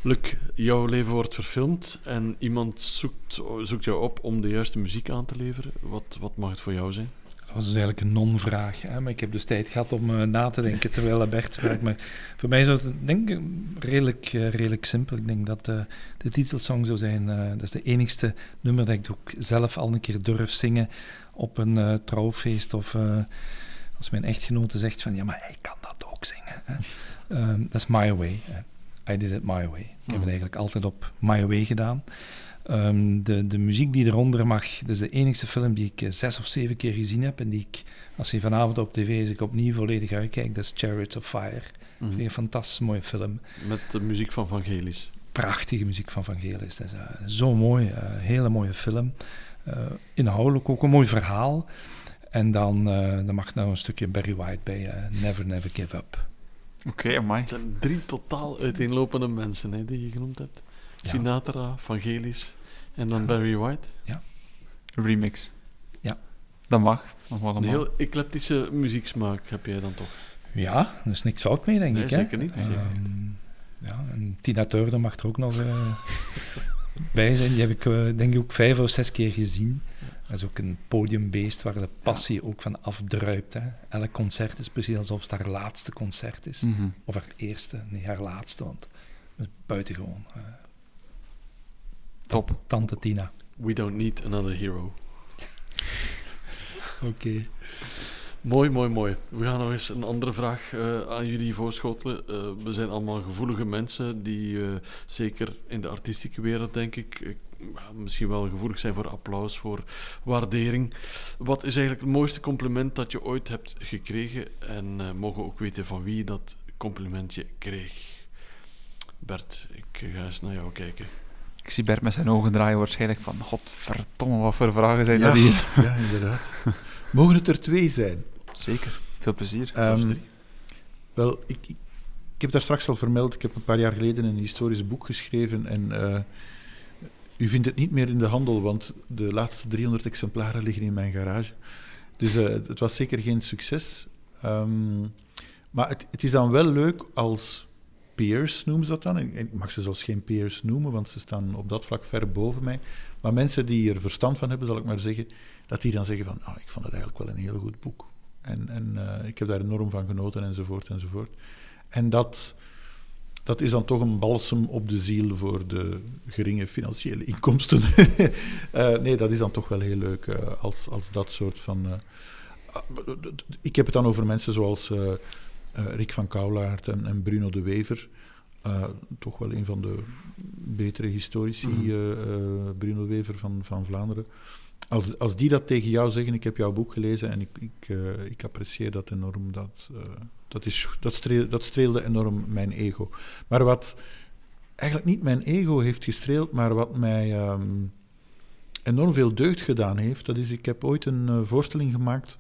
Luc, jouw leven wordt verfilmd en iemand zoekt, zoekt jou op om de juiste muziek aan te leveren. Wat, wat mag het voor jou zijn? Dat was dus eigenlijk een non-vraag. Hè? Maar ik heb dus tijd gehad om eh, na te denken terwijl Bert sprak. Maar voor mij is het denk ik redelijk, eh, redelijk simpel. Ik denk dat eh, de titelsong zou zijn. dat is de enigste nummer dat ik ook zelf al een keer durf zingen op een trouwfeest. Of als mijn echtgenote zegt van ja, maar hij kan dat ook zingen. Ehm, dat is My Way. hè. I did it my way. Ik heb het eigenlijk altijd op My Way gedaan. Ehm, de, de muziek die eronder mag, dat is de enigste film die ik eh, zes of zeven keer gezien heb. En die ik, als hij vanavond op tv is, ik opnieuw volledig uitkijk. Dat is Chariots of Fire. Mhm. Een fantastisch mooie film. Met de muziek van Vangelis. Prachtige muziek van Vangelis. Dat is eh, zo mooi. eh, hele mooie film. Eh, inhoudelijk ook een mooi verhaal. En dan, eh, dan mag nou een stukje Barry White bij eh, Never Never Give Up. Oké, amai. Het zijn drie totaal uiteenlopende mensen hè, die je genoemd hebt. Ja. Sinatra, Vangelis en dan Barry White. Remix. Ja. Dat mag. Dat mag Een heel eclectische muzieksmaak heb jij dan toch? Ja, er is niks fout mee, denk Nee, ik. Hè? zeker niet, zeker Ehm, ja, en Tina Turner mag er ook nog eh, bij zijn. Die heb ik eh, denk ik ook vijf of zes keer gezien. Dat is ook een podiumbeest waar de passie ook van afdruipt. Hè. Elk concert is precies alsof het haar laatste concert is. Mhm. Of haar eerste, nee, haar laatste, want het is buitengewoon. eh, Top. Tante Tina. We don't need another hero. Oké. Mooi, mooi, mooi. We gaan nog eens een andere vraag eh, aan jullie voorschotelen. Eh, we zijn allemaal gevoelige mensen die eh, zeker in de artistieke wereld, denk ik, misschien wel gevoelig zijn voor applaus, voor waardering. Wat is eigenlijk het mooiste compliment dat je ooit hebt gekregen? En mogen we ook weten van wie dat complimentje kreeg? Bert, ik ga eens naar jou kijken. Ik zie Bert met zijn ogen draaien waarschijnlijk van... Godverdomme, wat voor vragen zijn Ja, dat hier? ja, inderdaad. Mogen het er twee zijn? Zeker. Veel plezier. Drie. Wel, ik, ik, ik heb daar straks al vermeld, ik heb een paar jaar geleden een historisch boek geschreven en eh, u vindt het niet meer in de handel, want de laatste 300 exemplaren liggen in mijn garage. Dus eh, het was zeker geen succes. Ehm, maar het, het is dan wel leuk als peers, noemen ze dat dan. Ik mag ze zelfs geen peers noemen, want ze staan op dat vlak ver boven mij. Maar mensen die er verstand van hebben, zal ik maar zeggen, dat die dan zeggen van, ah, ik vond het eigenlijk wel een heel goed boek. En, en eh, ik heb daar enorm van genoten, enzovoort, enzovoort. En dat, dat is dan toch een balsem op de ziel voor de geringe financiële inkomsten. Eh, nee, dat is dan toch wel heel leuk eh, als, als dat soort van... ah, ik heb het dan over mensen zoals Rick van Koulaert en, en Bruno de Wever. Eh, toch wel een van de betere historici, Mhm. eh, eh, Bruno de Wever van, van Vlaanderen. Als, als die dat tegen jou zeggen, ik heb jouw boek gelezen en ik, ik, eh, ik apprecieer dat enorm, dat, eh, dat, is, dat, streel, dat streelde enorm mijn ego. Maar wat eigenlijk niet mijn ego heeft gestreeld, maar wat mij ehm, enorm veel deugd gedaan heeft, dat is, ik heb ooit een eh, voorstelling gemaakt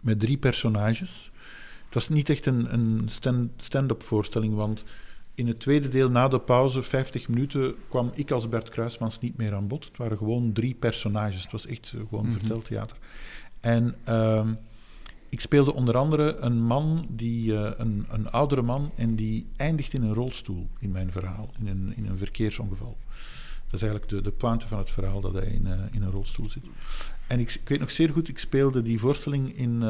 met drie personages. Het was niet echt een, een stand- stand-up voorstelling, want in het tweede deel, na de pauze, 50 minuten, kwam ik als Bert Kruismans niet meer aan bod. Het waren gewoon drie personages. Het was echt eh, gewoon Mhm. verteltheater. En ehm, ik speelde onder andere een man, die, eh, een, een oudere man, en die eindigt in een rolstoel in mijn verhaal, in een, in een verkeersongeval. Dat is eigenlijk de, de pointe van het verhaal, dat hij in, eh, in een rolstoel zit. En ik, ik weet nog zeer goed, ik speelde die voorstelling in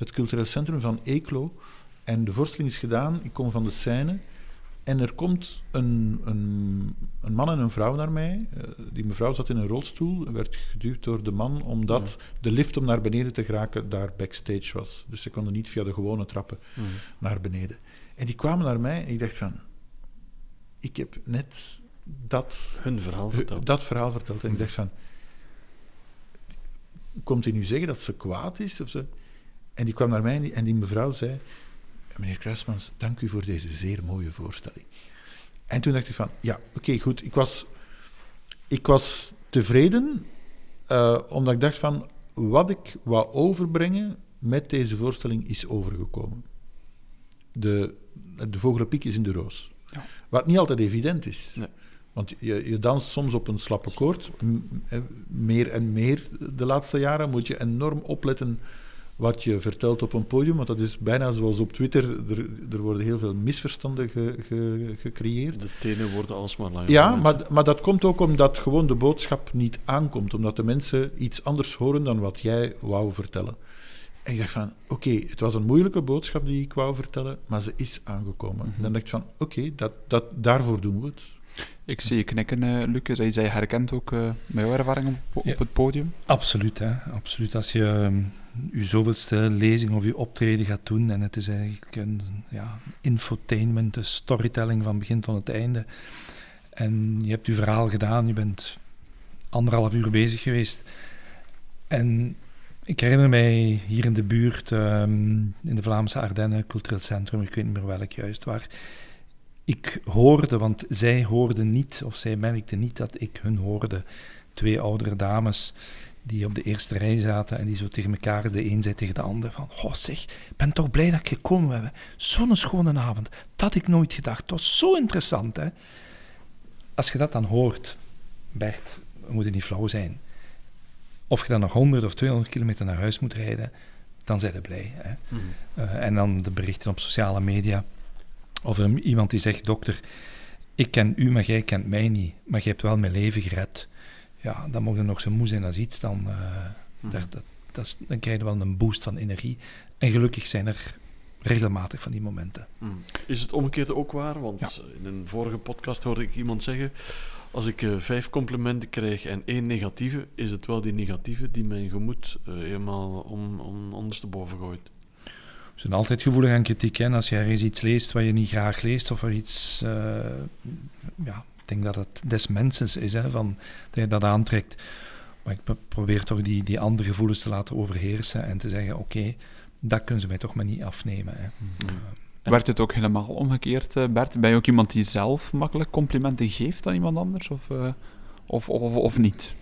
het cultureel centrum van Eeklo. En de voorstelling is gedaan, ik kom van de scène. En er komt een, een, een man en een vrouw naar mij. Eh, die mevrouw zat in een rolstoel en werd geduwd door de man, omdat de lift om naar beneden te geraken daar backstage was. Dus ze konden niet via de gewone trappen naar beneden. En die kwamen naar mij en ik dacht van... Ik heb net dat Hun verhaal verteld. dat verhaal verteld. En ik dacht van... Komt hij nu zeggen dat ze kwaad is? Of zo? En die kwam naar mij en die, en die mevrouw zei... Meneer Kruismans, dank u voor deze zeer mooie voorstelling. En toen dacht ik van... Ja, oké, goed. Ik was, ik was tevreden, eh, omdat ik dacht van... Wat ik wou overbrengen met deze voorstelling is overgekomen. De, de vogelenpiek is in de roos. Ja. Wat niet altijd evident is. Nee. Want je, je danst soms op een slappe koord. Meer en meer de laatste jaren moet je enorm opletten wat je vertelt op een podium. Want dat is bijna zoals op Twitter. Er, er worden heel veel misverstanden ge, gecreëerd. De tenen worden alsmaar langer. Ja, maar, maar dat komt ook omdat gewoon de boodschap niet aankomt. Omdat de mensen iets anders horen dan wat jij wou vertellen. En ik dacht van, oké, het was een moeilijke boodschap die ik wou vertellen, maar ze is aangekomen. En dan dacht ik van, oké, dat, dat, daarvoor doen we het. Ik zie je knikken, uh, Lucas. Je herkent ook uh, met jouw ervaring op, op het podium. Absoluut, hè. absoluut. Als je um, je zoveelste lezing of je optreden gaat doen en het is eigenlijk een ja, infotainment, een storytelling van begin tot het einde. En je hebt je verhaal gedaan, je bent anderhalf uur bezig geweest. En ik herinner mij hier in de buurt, um, in de Vlaamse Ardennen, cultureel centrum, ik weet niet meer welk juist, waar ik hoorde, want zij hoorden niet, of zij merkten niet dat ik hun hoorde. Twee oudere dames die op de eerste rij zaten en die zo tegen elkaar, de een zei tegen de ander van, oh zeg, ik ben toch blij dat ik gekomen ben. Zo'n schone avond, dat had ik nooit gedacht. Het was zo interessant, hè. Als je dat dan hoort, Bert, we moeten niet flauw zijn. Of je dan nog 100 of 200 kilometer naar huis moet rijden, dan zijn je blij. Hè? Mhm. Eh, en dan de berichten op sociale media. Of er iemand die zegt, dokter, ik ken u, maar jij kent mij niet. Maar je hebt wel mijn leven gered. Ja, dan mogen nog zo moe zijn als iets. Dan, uh, dat, dat, dat is, dan krijg je wel een boost van energie. En gelukkig zijn er regelmatig van die momenten. Mhm. Is het omgekeerd ook waar? Want in een vorige podcast hoorde ik iemand zeggen als ik uh, vijf complimenten krijg en één negatieve, is het wel die negatieve die mijn gemoed uh, helemaal om, om ondersteboven gooit. We zijn altijd gevoelig aan kritiek. Hè? Als je ergens iets leest wat je niet graag leest, of er iets. Uh, ja, denk dat het des mensens is, hè, van, dat je dat aantrekt. Maar ik probeer toch die, die andere gevoelens te laten overheersen en te zeggen: oké, dat kunnen ze mij toch maar niet afnemen. Hè. Mm. Werkt het ook helemaal omgekeerd, eh, Bert? Ben je ook iemand die zelf makkelijk complimenten geeft aan iemand anders, of, uh, of, of, of, niet?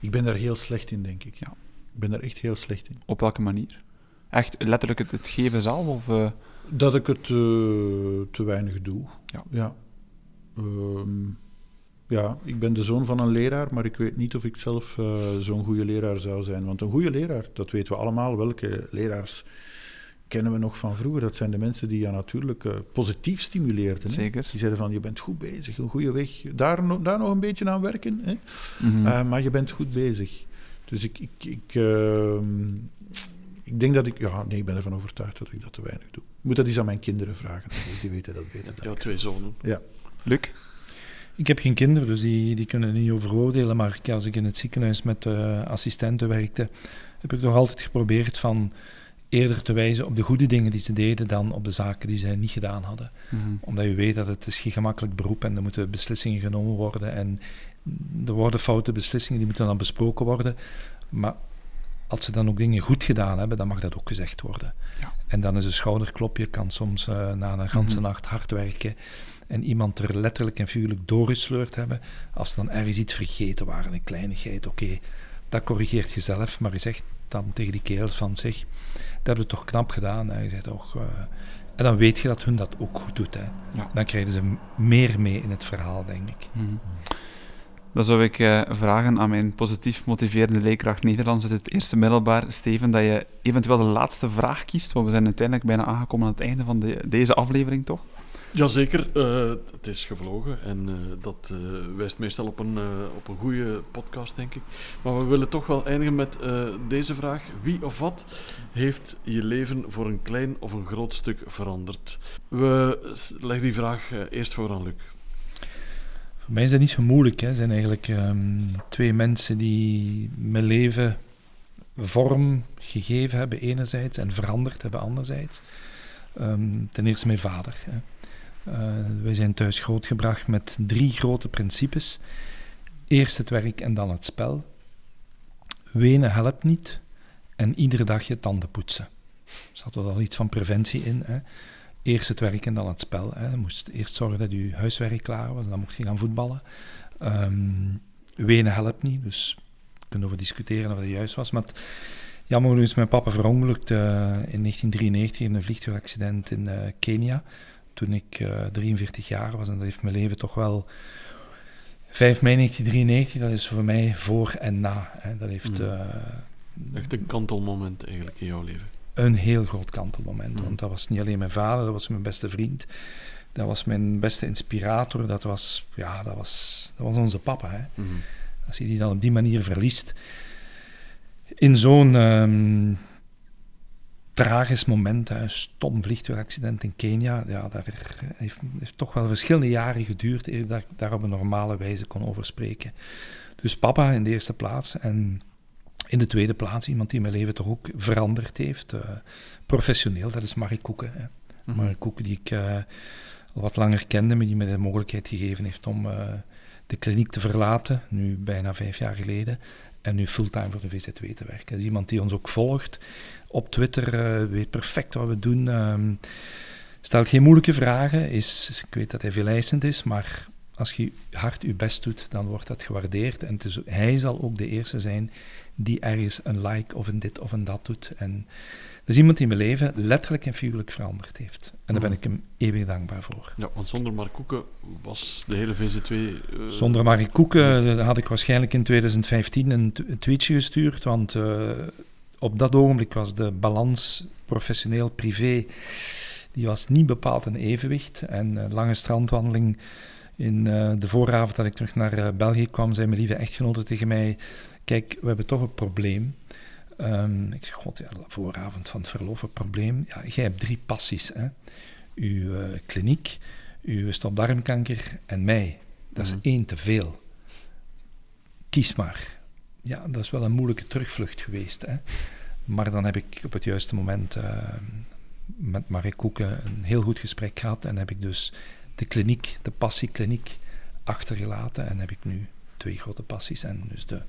Ik ben daar heel slecht in, denk ik. Ja. Ik ben daar echt heel slecht in. Op welke manier? Echt letterlijk het, het geven zelf? Of, uh... Dat ik het te weinig doe. Ja. Ja. Um, ja, ik ben de zoon van een leraar, maar ik weet niet of ik zelf zo'n goede leraar zou zijn. Want een goede leraar, dat weten we allemaal, welke leraars kennen we nog van vroeger. Dat zijn de mensen die je natuurlijk uh, positief stimuleerden. Zeker. Die zeiden van, je bent goed bezig, een goede weg. Daar, no daar nog een beetje aan werken. Hè? Mm -hmm. uh, maar je bent goed bezig. Dus ik, ik, ik, uh, ik denk dat ik... Ja, nee, ik ben ervan overtuigd dat ik dat te weinig doe. Ik moet dat eens aan mijn kinderen vragen. Die weten dat beter. Ja, twee zonen. Ja. Luc? Ik heb geen kinderen, dus die, die kunnen niet over oordelen. Maar als ik in het ziekenhuis met assistenten werkte, heb ik toch altijd geprobeerd van eerder te wijzen op de goede dingen die ze deden dan op de zaken die ze niet gedaan hadden. Mm -hmm. Omdat je weet dat het is geen gemakkelijk beroep en er moeten beslissingen genomen worden en er worden foute beslissingen, die moeten dan besproken worden. Maar als ze dan ook dingen goed gedaan hebben, dan mag dat ook gezegd worden. Ja. En dan is een schouderklopje, kan soms uh, na een ganse mm -hmm. nacht hard werken en iemand er letterlijk en figuurlijk doorgesleurd hebben. Als ze dan ergens iets vergeten waren, een kleinigheid, oké, okay, dat corrigeert je zelf, maar je zegt dan tegen die kerels van zich, dat hebben we toch knap gedaan. Hè. Je zegt toch, uh, en dan weet je dat hun dat ook goed doet. Hè. Ja. Dan krijgen ze meer mee in het verhaal, denk ik. Mm -hmm. Dan zou ik uh, vragen aan mijn positief motiverende leerkracht Nederlands uit het eerste middelbaar, Steven, dat je eventueel de laatste vraag kiest, want we zijn uiteindelijk bijna aangekomen aan het einde van de, deze aflevering, toch? Jazeker, uh, het is gevlogen en uh, dat uh, wijst meestal op een, op een goede podcast, denk ik. Maar we willen toch wel eindigen met deze vraag. Wie of wat heeft je leven voor een klein of een groot stuk veranderd? We leggen die vraag eerst voor aan Luc. Voor mij is dat niet zo moeilijk. Het zijn eigenlijk um, twee mensen die mijn leven vorm gegeven hebben enerzijds en veranderd hebben anderzijds. Um, ten eerste mijn vader. Hè. Uh, wij zijn thuis grootgebracht met drie grote principes. Eerst het werk en dan het spel. Wenen helpt niet. En iedere dag je tanden poetsen. Er zat al iets van preventie in. Hè. Eerst het werk en dan het spel. Hè. Je moest eerst zorgen dat je huiswerk klaar was. Dan mocht je gaan voetballen. Um, wenen helpt niet. Dus we kunnen over discussiëren of dat juist was. Maar het, jammer genoeg is mijn papa verongelukt uh, in 1993 in een vliegtuigaccident in uh, Kenia toen ik uh, 43 jaar was. En dat heeft mijn leven toch wel 5 mei 1993, dat is voor mij voor en na. Hè. Dat heeft Mhm. eh, Echt een kantelmoment eigenlijk in jouw leven. een heel groot kantelmoment. Mhm. Want dat was niet alleen mijn vader, dat was mijn beste vriend. Dat was mijn beste inspirator. Dat was, ja, dat was, dat was onze papa. Hè. Mhm. Als je die dan op die manier verliest. In zo'n ehm, tragisch moment, een stom vliegtuigaccident in Kenia, ja, daar heeft, heeft toch wel verschillende jaren geduurd eer dat ik daar op een normale wijze kon over spreken. Dus papa in de eerste plaats en in de tweede plaats iemand die mijn leven toch ook veranderd heeft. eh, professioneel, dat is Marie Koeken. Hè. Mhm. Marie Koeken die ik eh, al wat langer kende, maar die me de mogelijkheid gegeven heeft om eh, de kliniek te verlaten, nu bijna vijf jaar geleden, en nu fulltime voor de VZW te werken. Dat is iemand die ons ook volgt op Twitter, eh, weet perfect wat we doen, ehm, stelt geen moeilijke vragen, is, ik weet dat hij veel eisend is, maar als je hard je best doet, dan wordt dat gewaardeerd. En is, hij zal ook de eerste zijn die ergens een like of een dit of een dat doet. En dat is iemand die mijn leven letterlijk en figuurlijk veranderd heeft. En daar ben ik hem eeuwig dankbaar voor. Ja, want zonder Mark Koeken was de hele VZ2... eh, Zonder Marie Koeken had ik waarschijnlijk in 2015 een, t- een tweetje gestuurd, want eh, op dat ogenblik was de balans professioneel-privé, die was niet bepaald in evenwicht. En een lange strandwandeling in eh, de vooravond dat ik terug naar eh, België kwam, zei mijn lieve echtgenote tegen mij, kijk, we hebben toch een probleem. Ehm, ik zeg, god, ja, vooravond van het verlof, een probleem. Ja, jij hebt drie passies. Hè? Uw eh, kliniek, uw stopdarmkanker en mij. Dat is Mhm. één te veel. Kies maar. Ja, dat is wel een moeilijke terugvlucht geweest. Hè? Maar dan heb ik op het juiste moment eh, met Marie Koeken een heel goed gesprek gehad. En heb ik dus de kliniek, de passiekliniek, achtergelaten. En heb ik nu twee grote passies. En dus de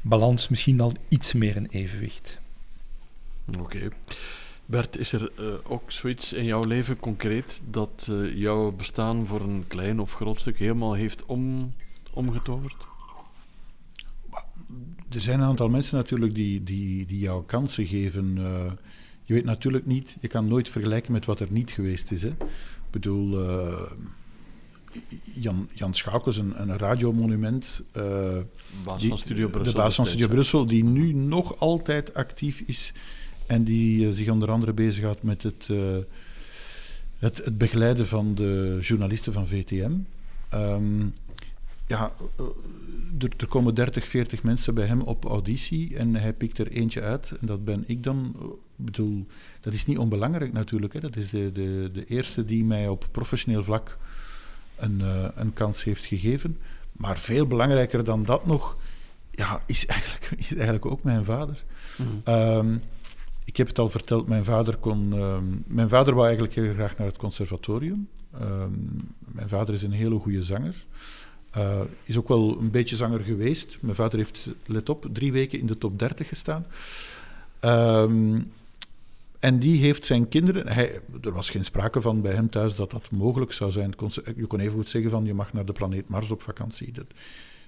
balans misschien al iets meer in evenwicht. Oké. Bert, is er eh, ook zoiets in jouw leven concreet dat eh, jouw bestaan voor een klein of groot stuk helemaal heeft om, omgetoverd? Er zijn een aantal mensen natuurlijk die, die, die jou kansen geven. eh. je weet natuurlijk niet, je kan nooit vergelijken met wat er niet geweest is. Hè. Ik bedoel, eh, Jan, Jan Schoukens, een, een radiomonument. Baas die- van Studio Brussel. De baas van Studio? Brussel, die nu nog altijd actief is. En die zich onder andere bezighoudt met het, het, het begeleiden van de journalisten van VTM. Ehm, ja, er, er komen 30, 40 mensen bij hem op auditie en hij pikt er eentje uit. En dat ben ik dan. Ik bedoel, dat is niet onbelangrijk natuurlijk. Hè. Dat is de, de, de eerste die mij op professioneel vlak een, eh, een kans heeft gegeven. Maar veel belangrijker dan dat nog, ja, is eigenlijk, is eigenlijk ook mijn vader. Mhm. Ehm, ik heb het al verteld, mijn vader kon... ehm, mijn vader wou eigenlijk heel graag naar het conservatorium. Ehm, mijn vader is een hele goede zanger. Eh, is ook wel een beetje zanger geweest. Mijn vader heeft, let op, drie weken in de top 30 gestaan. Ehm, en die heeft zijn kinderen... Hij, er was geen sprake van bij hem thuis dat dat mogelijk zou zijn. Conce- Je kon even goed zeggen van, je mag naar de planeet Mars op vakantie. Dat,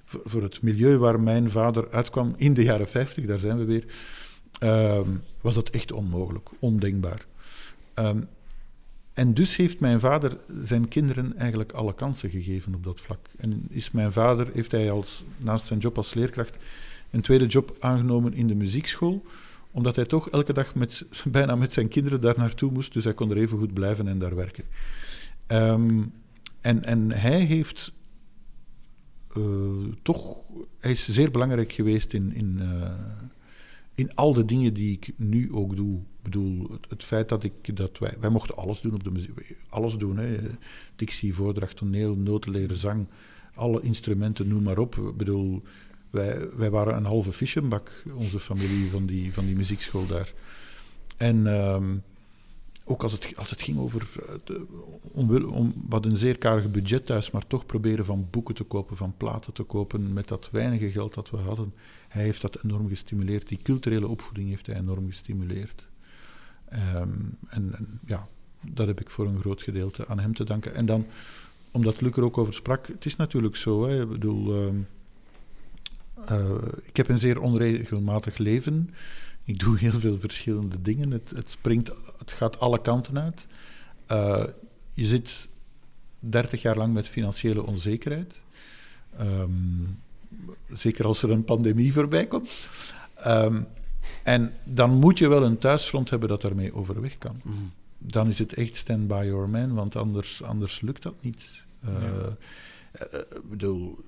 voor, het milieu waar mijn vader uitkwam in de jaren 50, daar zijn we weer, ehm, was dat echt onmogelijk, ondenkbaar. Ehm, en dus heeft mijn vader zijn kinderen eigenlijk alle kansen gegeven op dat vlak. En is mijn vader, heeft hij als, naast zijn job als leerkracht een tweede job aangenomen in de muziekschool, omdat hij toch elke dag met, bijna met zijn kinderen daar naartoe moest, dus hij kon er even goed blijven en daar werken. Ehm, en, en hij heeft eh, toch, hij is zeer belangrijk geweest in, in, eh, in al de dingen die ik nu ook doe. Bedoel, het, het feit dat ik, dat wij, wij mochten alles doen op de muziek, alles doen, hè. dictie, voordracht, toneel, notenleren, zang, alle instrumenten, noem maar op. Ik bedoel, wij, wij waren een halve fischenbak, onze familie van die, van die muziekschool daar. En ehm, ook als het, als het ging over, eh, de, om, om wat een zeer karig budget thuis, maar toch proberen van boeken te kopen, van platen te kopen, met dat weinige geld dat we hadden. Hij heeft dat enorm gestimuleerd. Die culturele opvoeding heeft hij enorm gestimuleerd. Ehm, en, ja, dat heb ik voor een groot gedeelte aan hem te danken. En dan, omdat Luc er ook over sprak, het is natuurlijk zo, hè, ik bedoel, ehm, eh, ik heb een zeer onregelmatig leven. Ik doe heel veel verschillende dingen. Het, het, springt, het gaat alle kanten uit. Eh, je zit 30 jaar lang met financiële onzekerheid. Ehm, zeker als er een pandemie voorbij komt. En dan moet je wel een thuisfront hebben dat daarmee overweg kan. Mhm. Dan is het echt stand by your man, want anders, anders lukt dat niet. Uh, uh, bedoel,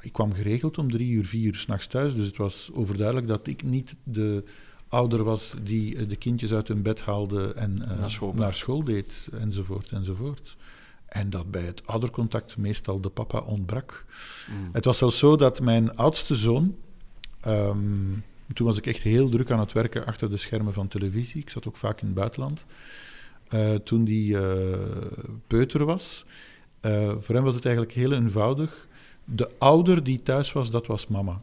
ik kwam geregeld om drie uur, vier uur s'nachts thuis, dus het was overduidelijk dat ik niet de ouder was die de kindjes uit hun bed haalde en uh, naar, school. naar, school. deed, enzovoort, enzovoort. En dat bij het oudercontact meestal de papa ontbrak. Mm. Het was zelfs zo dat mijn oudste zoon, um, toen was ik echt heel druk aan het werken achter de schermen van televisie, ik zat ook vaak in het buitenland, uh, toen die uh, peuter was, voor hem was het eigenlijk heel eenvoudig. De ouder die thuis was, dat was mama.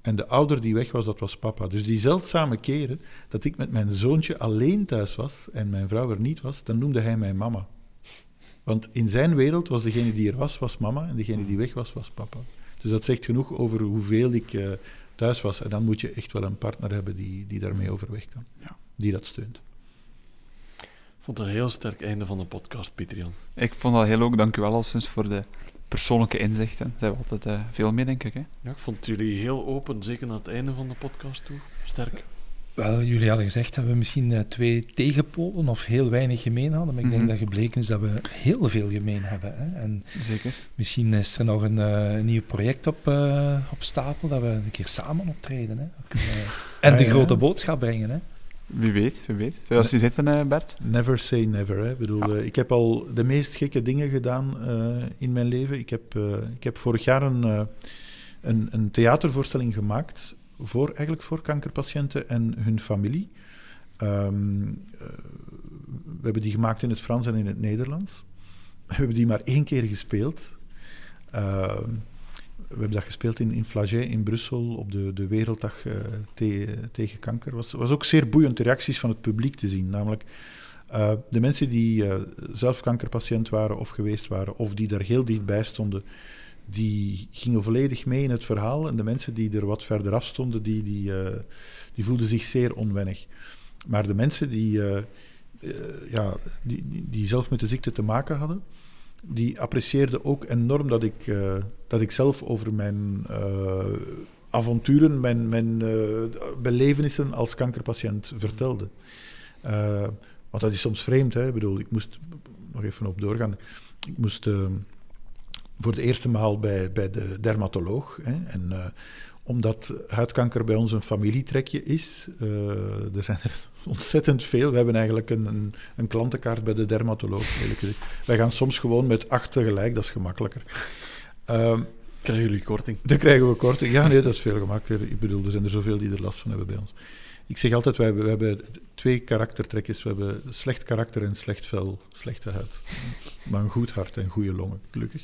En de ouder die weg was, dat was papa. Dus die zeldzame keren dat ik met mijn zoontje alleen thuis was en mijn vrouw er niet was, dan noemde hij mij mama. Want in zijn wereld was degene die er was, was mama en degene die weg was, was papa. Dus dat zegt genoeg over hoeveel ik thuis was. En dan moet je echt wel een partner hebben die, die daarmee overweg kan, ja. die dat steunt. Ik vond het een heel sterk einde van de podcast, Pieter-Jan. Ik vond dat heel ook. Dank u wel alszins voor de persoonlijke inzichten. Daar zijn we altijd uh, veel mee, denk ik. Hè? Ja, ik vond jullie heel open, zeker naar het einde van de podcast toe. Sterk. Wel, jullie hadden gezegd dat we misschien uh, twee tegenpolen of heel weinig gemeen hadden. Maar ik denk mm -hmm. dat gebleken is dat we heel veel gemeen hebben. Hè? En Zeker. Misschien is er nog een, uh, een nieuw project op, uh, op stapel dat we een keer samen optreden. Hè? en de grote boodschap brengen. Hè? Wie weet, wie weet. Zou je zitten, Bert? Never say never. Hè. Ik, bedoel, ja. ik heb al de meest gekke dingen gedaan in mijn leven. Ik heb, ik heb vorig jaar een, een, een theatervoorstelling gemaakt voor, eigenlijk voor kankerpatiënten en hun familie. Um, uh, we hebben die gemaakt in het Frans en in het Nederlands. We hebben die maar één keer gespeeld. Uh, we hebben dat gespeeld in, in Flagey in Brussel op de, de Werelddag te, tegen kanker. Het was, was ook zeer boeiend de reacties van het publiek te zien. Namelijk uh, de mensen die zelf kankerpatiënt waren of geweest waren, of die daar heel dichtbij stonden, die gingen volledig mee in het verhaal. En de mensen die er wat verder af stonden, die, die, uh, die voelden zich zeer onwennig. Maar de mensen die, uh, uh, ja, die, die zelf met de ziekte te maken hadden, die apprecieerden ook enorm dat ik, dat ik zelf over mijn avonturen, mijn, mijn belevenissen als kankerpatiënt vertelde. want dat is soms vreemd. Hè? Ik bedoel, ik moest nog even op doorgaan. Ik moest voor de eerste maal bij, bij de dermatoloog. Hè. En uh, omdat huidkanker bij ons een familietrekje is, uh, er zijn er ontzettend veel. We hebben eigenlijk een, een, een klantenkaart bij de dermatoloog. Wij gaan soms gewoon met acht tegelijk, dat is gemakkelijker. Uh, krijgen jullie korting? Dan krijgen we korting. Ja, nee, dat is veel gemakkelijker. Ik bedoel, er zijn er zoveel die er last van hebben bij ons. Ik zeg altijd, wij hebben, we hebben twee karaktertrekjes. We hebben slecht karakter en slecht vel, slechte huid. Maar een goed hart en goede longen, gelukkig.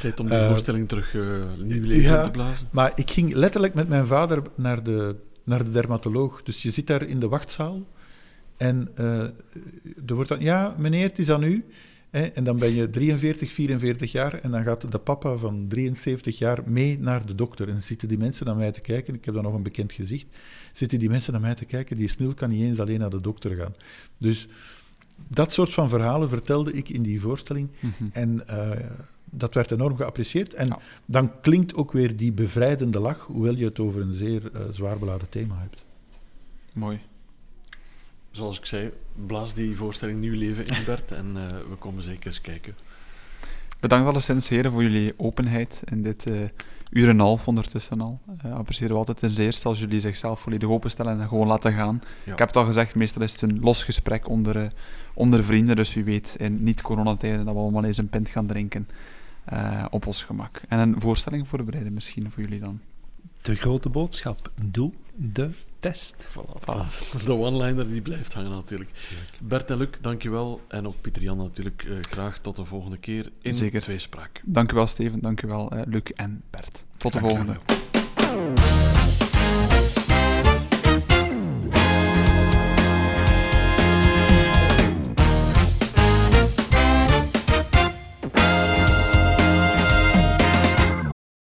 Tijd om die uh, voorstelling terug uh, nieuw leven ja, te blazen. Maar ik ging letterlijk met mijn vader naar de, naar de dermatoloog. Dus je zit daar in de wachtzaal. En uh, er wordt dan, ja, meneer, het is aan u. En dan ben je 43, 44 jaar en dan gaat de papa van 73 jaar mee naar de dokter. En zitten die mensen naar mij te kijken. Ik heb dan nog een bekend gezicht. Zitten die mensen naar mij te kijken. Die snul kan niet eens alleen naar de dokter gaan. Dus dat soort van verhalen vertelde ik in die voorstelling. Mm-hmm. En uh, dat werd enorm geapprecieerd. En ja. dan klinkt ook weer die bevrijdende lach, hoewel je het over een zeer uh, zwaar beladen thema hebt. Mooi zoals ik zei, blaas die voorstelling nieuw leven in, Bert. en uh, we komen zeker eens kijken. Bedankt alleszins, heren, voor jullie openheid in dit uh, uur en een half ondertussen al. Uh, appreciëren we altijd ten zeerste als jullie zichzelf volledig openstellen en gewoon laten gaan. Ja. Ik heb het al gezegd, meestal is het een los gesprek onder, uh, onder vrienden, dus wie weet in niet-coronatijden dat we allemaal eens een pint gaan drinken op ons gemak. En een voorstelling voorbereiden misschien voor jullie dan. De grote boodschap, doe de test. Voilà, voilà. De one-liner die blijft hangen natuurlijk. Tuurlijk. Bert en Luc, dankjewel. En ook Pieter-Jan natuurlijk uh, graag tot de volgende keer in Zeker. Tweespraak. Dank u wel Steven, dank u wel uh, Luc en Bert. Tot de volgende.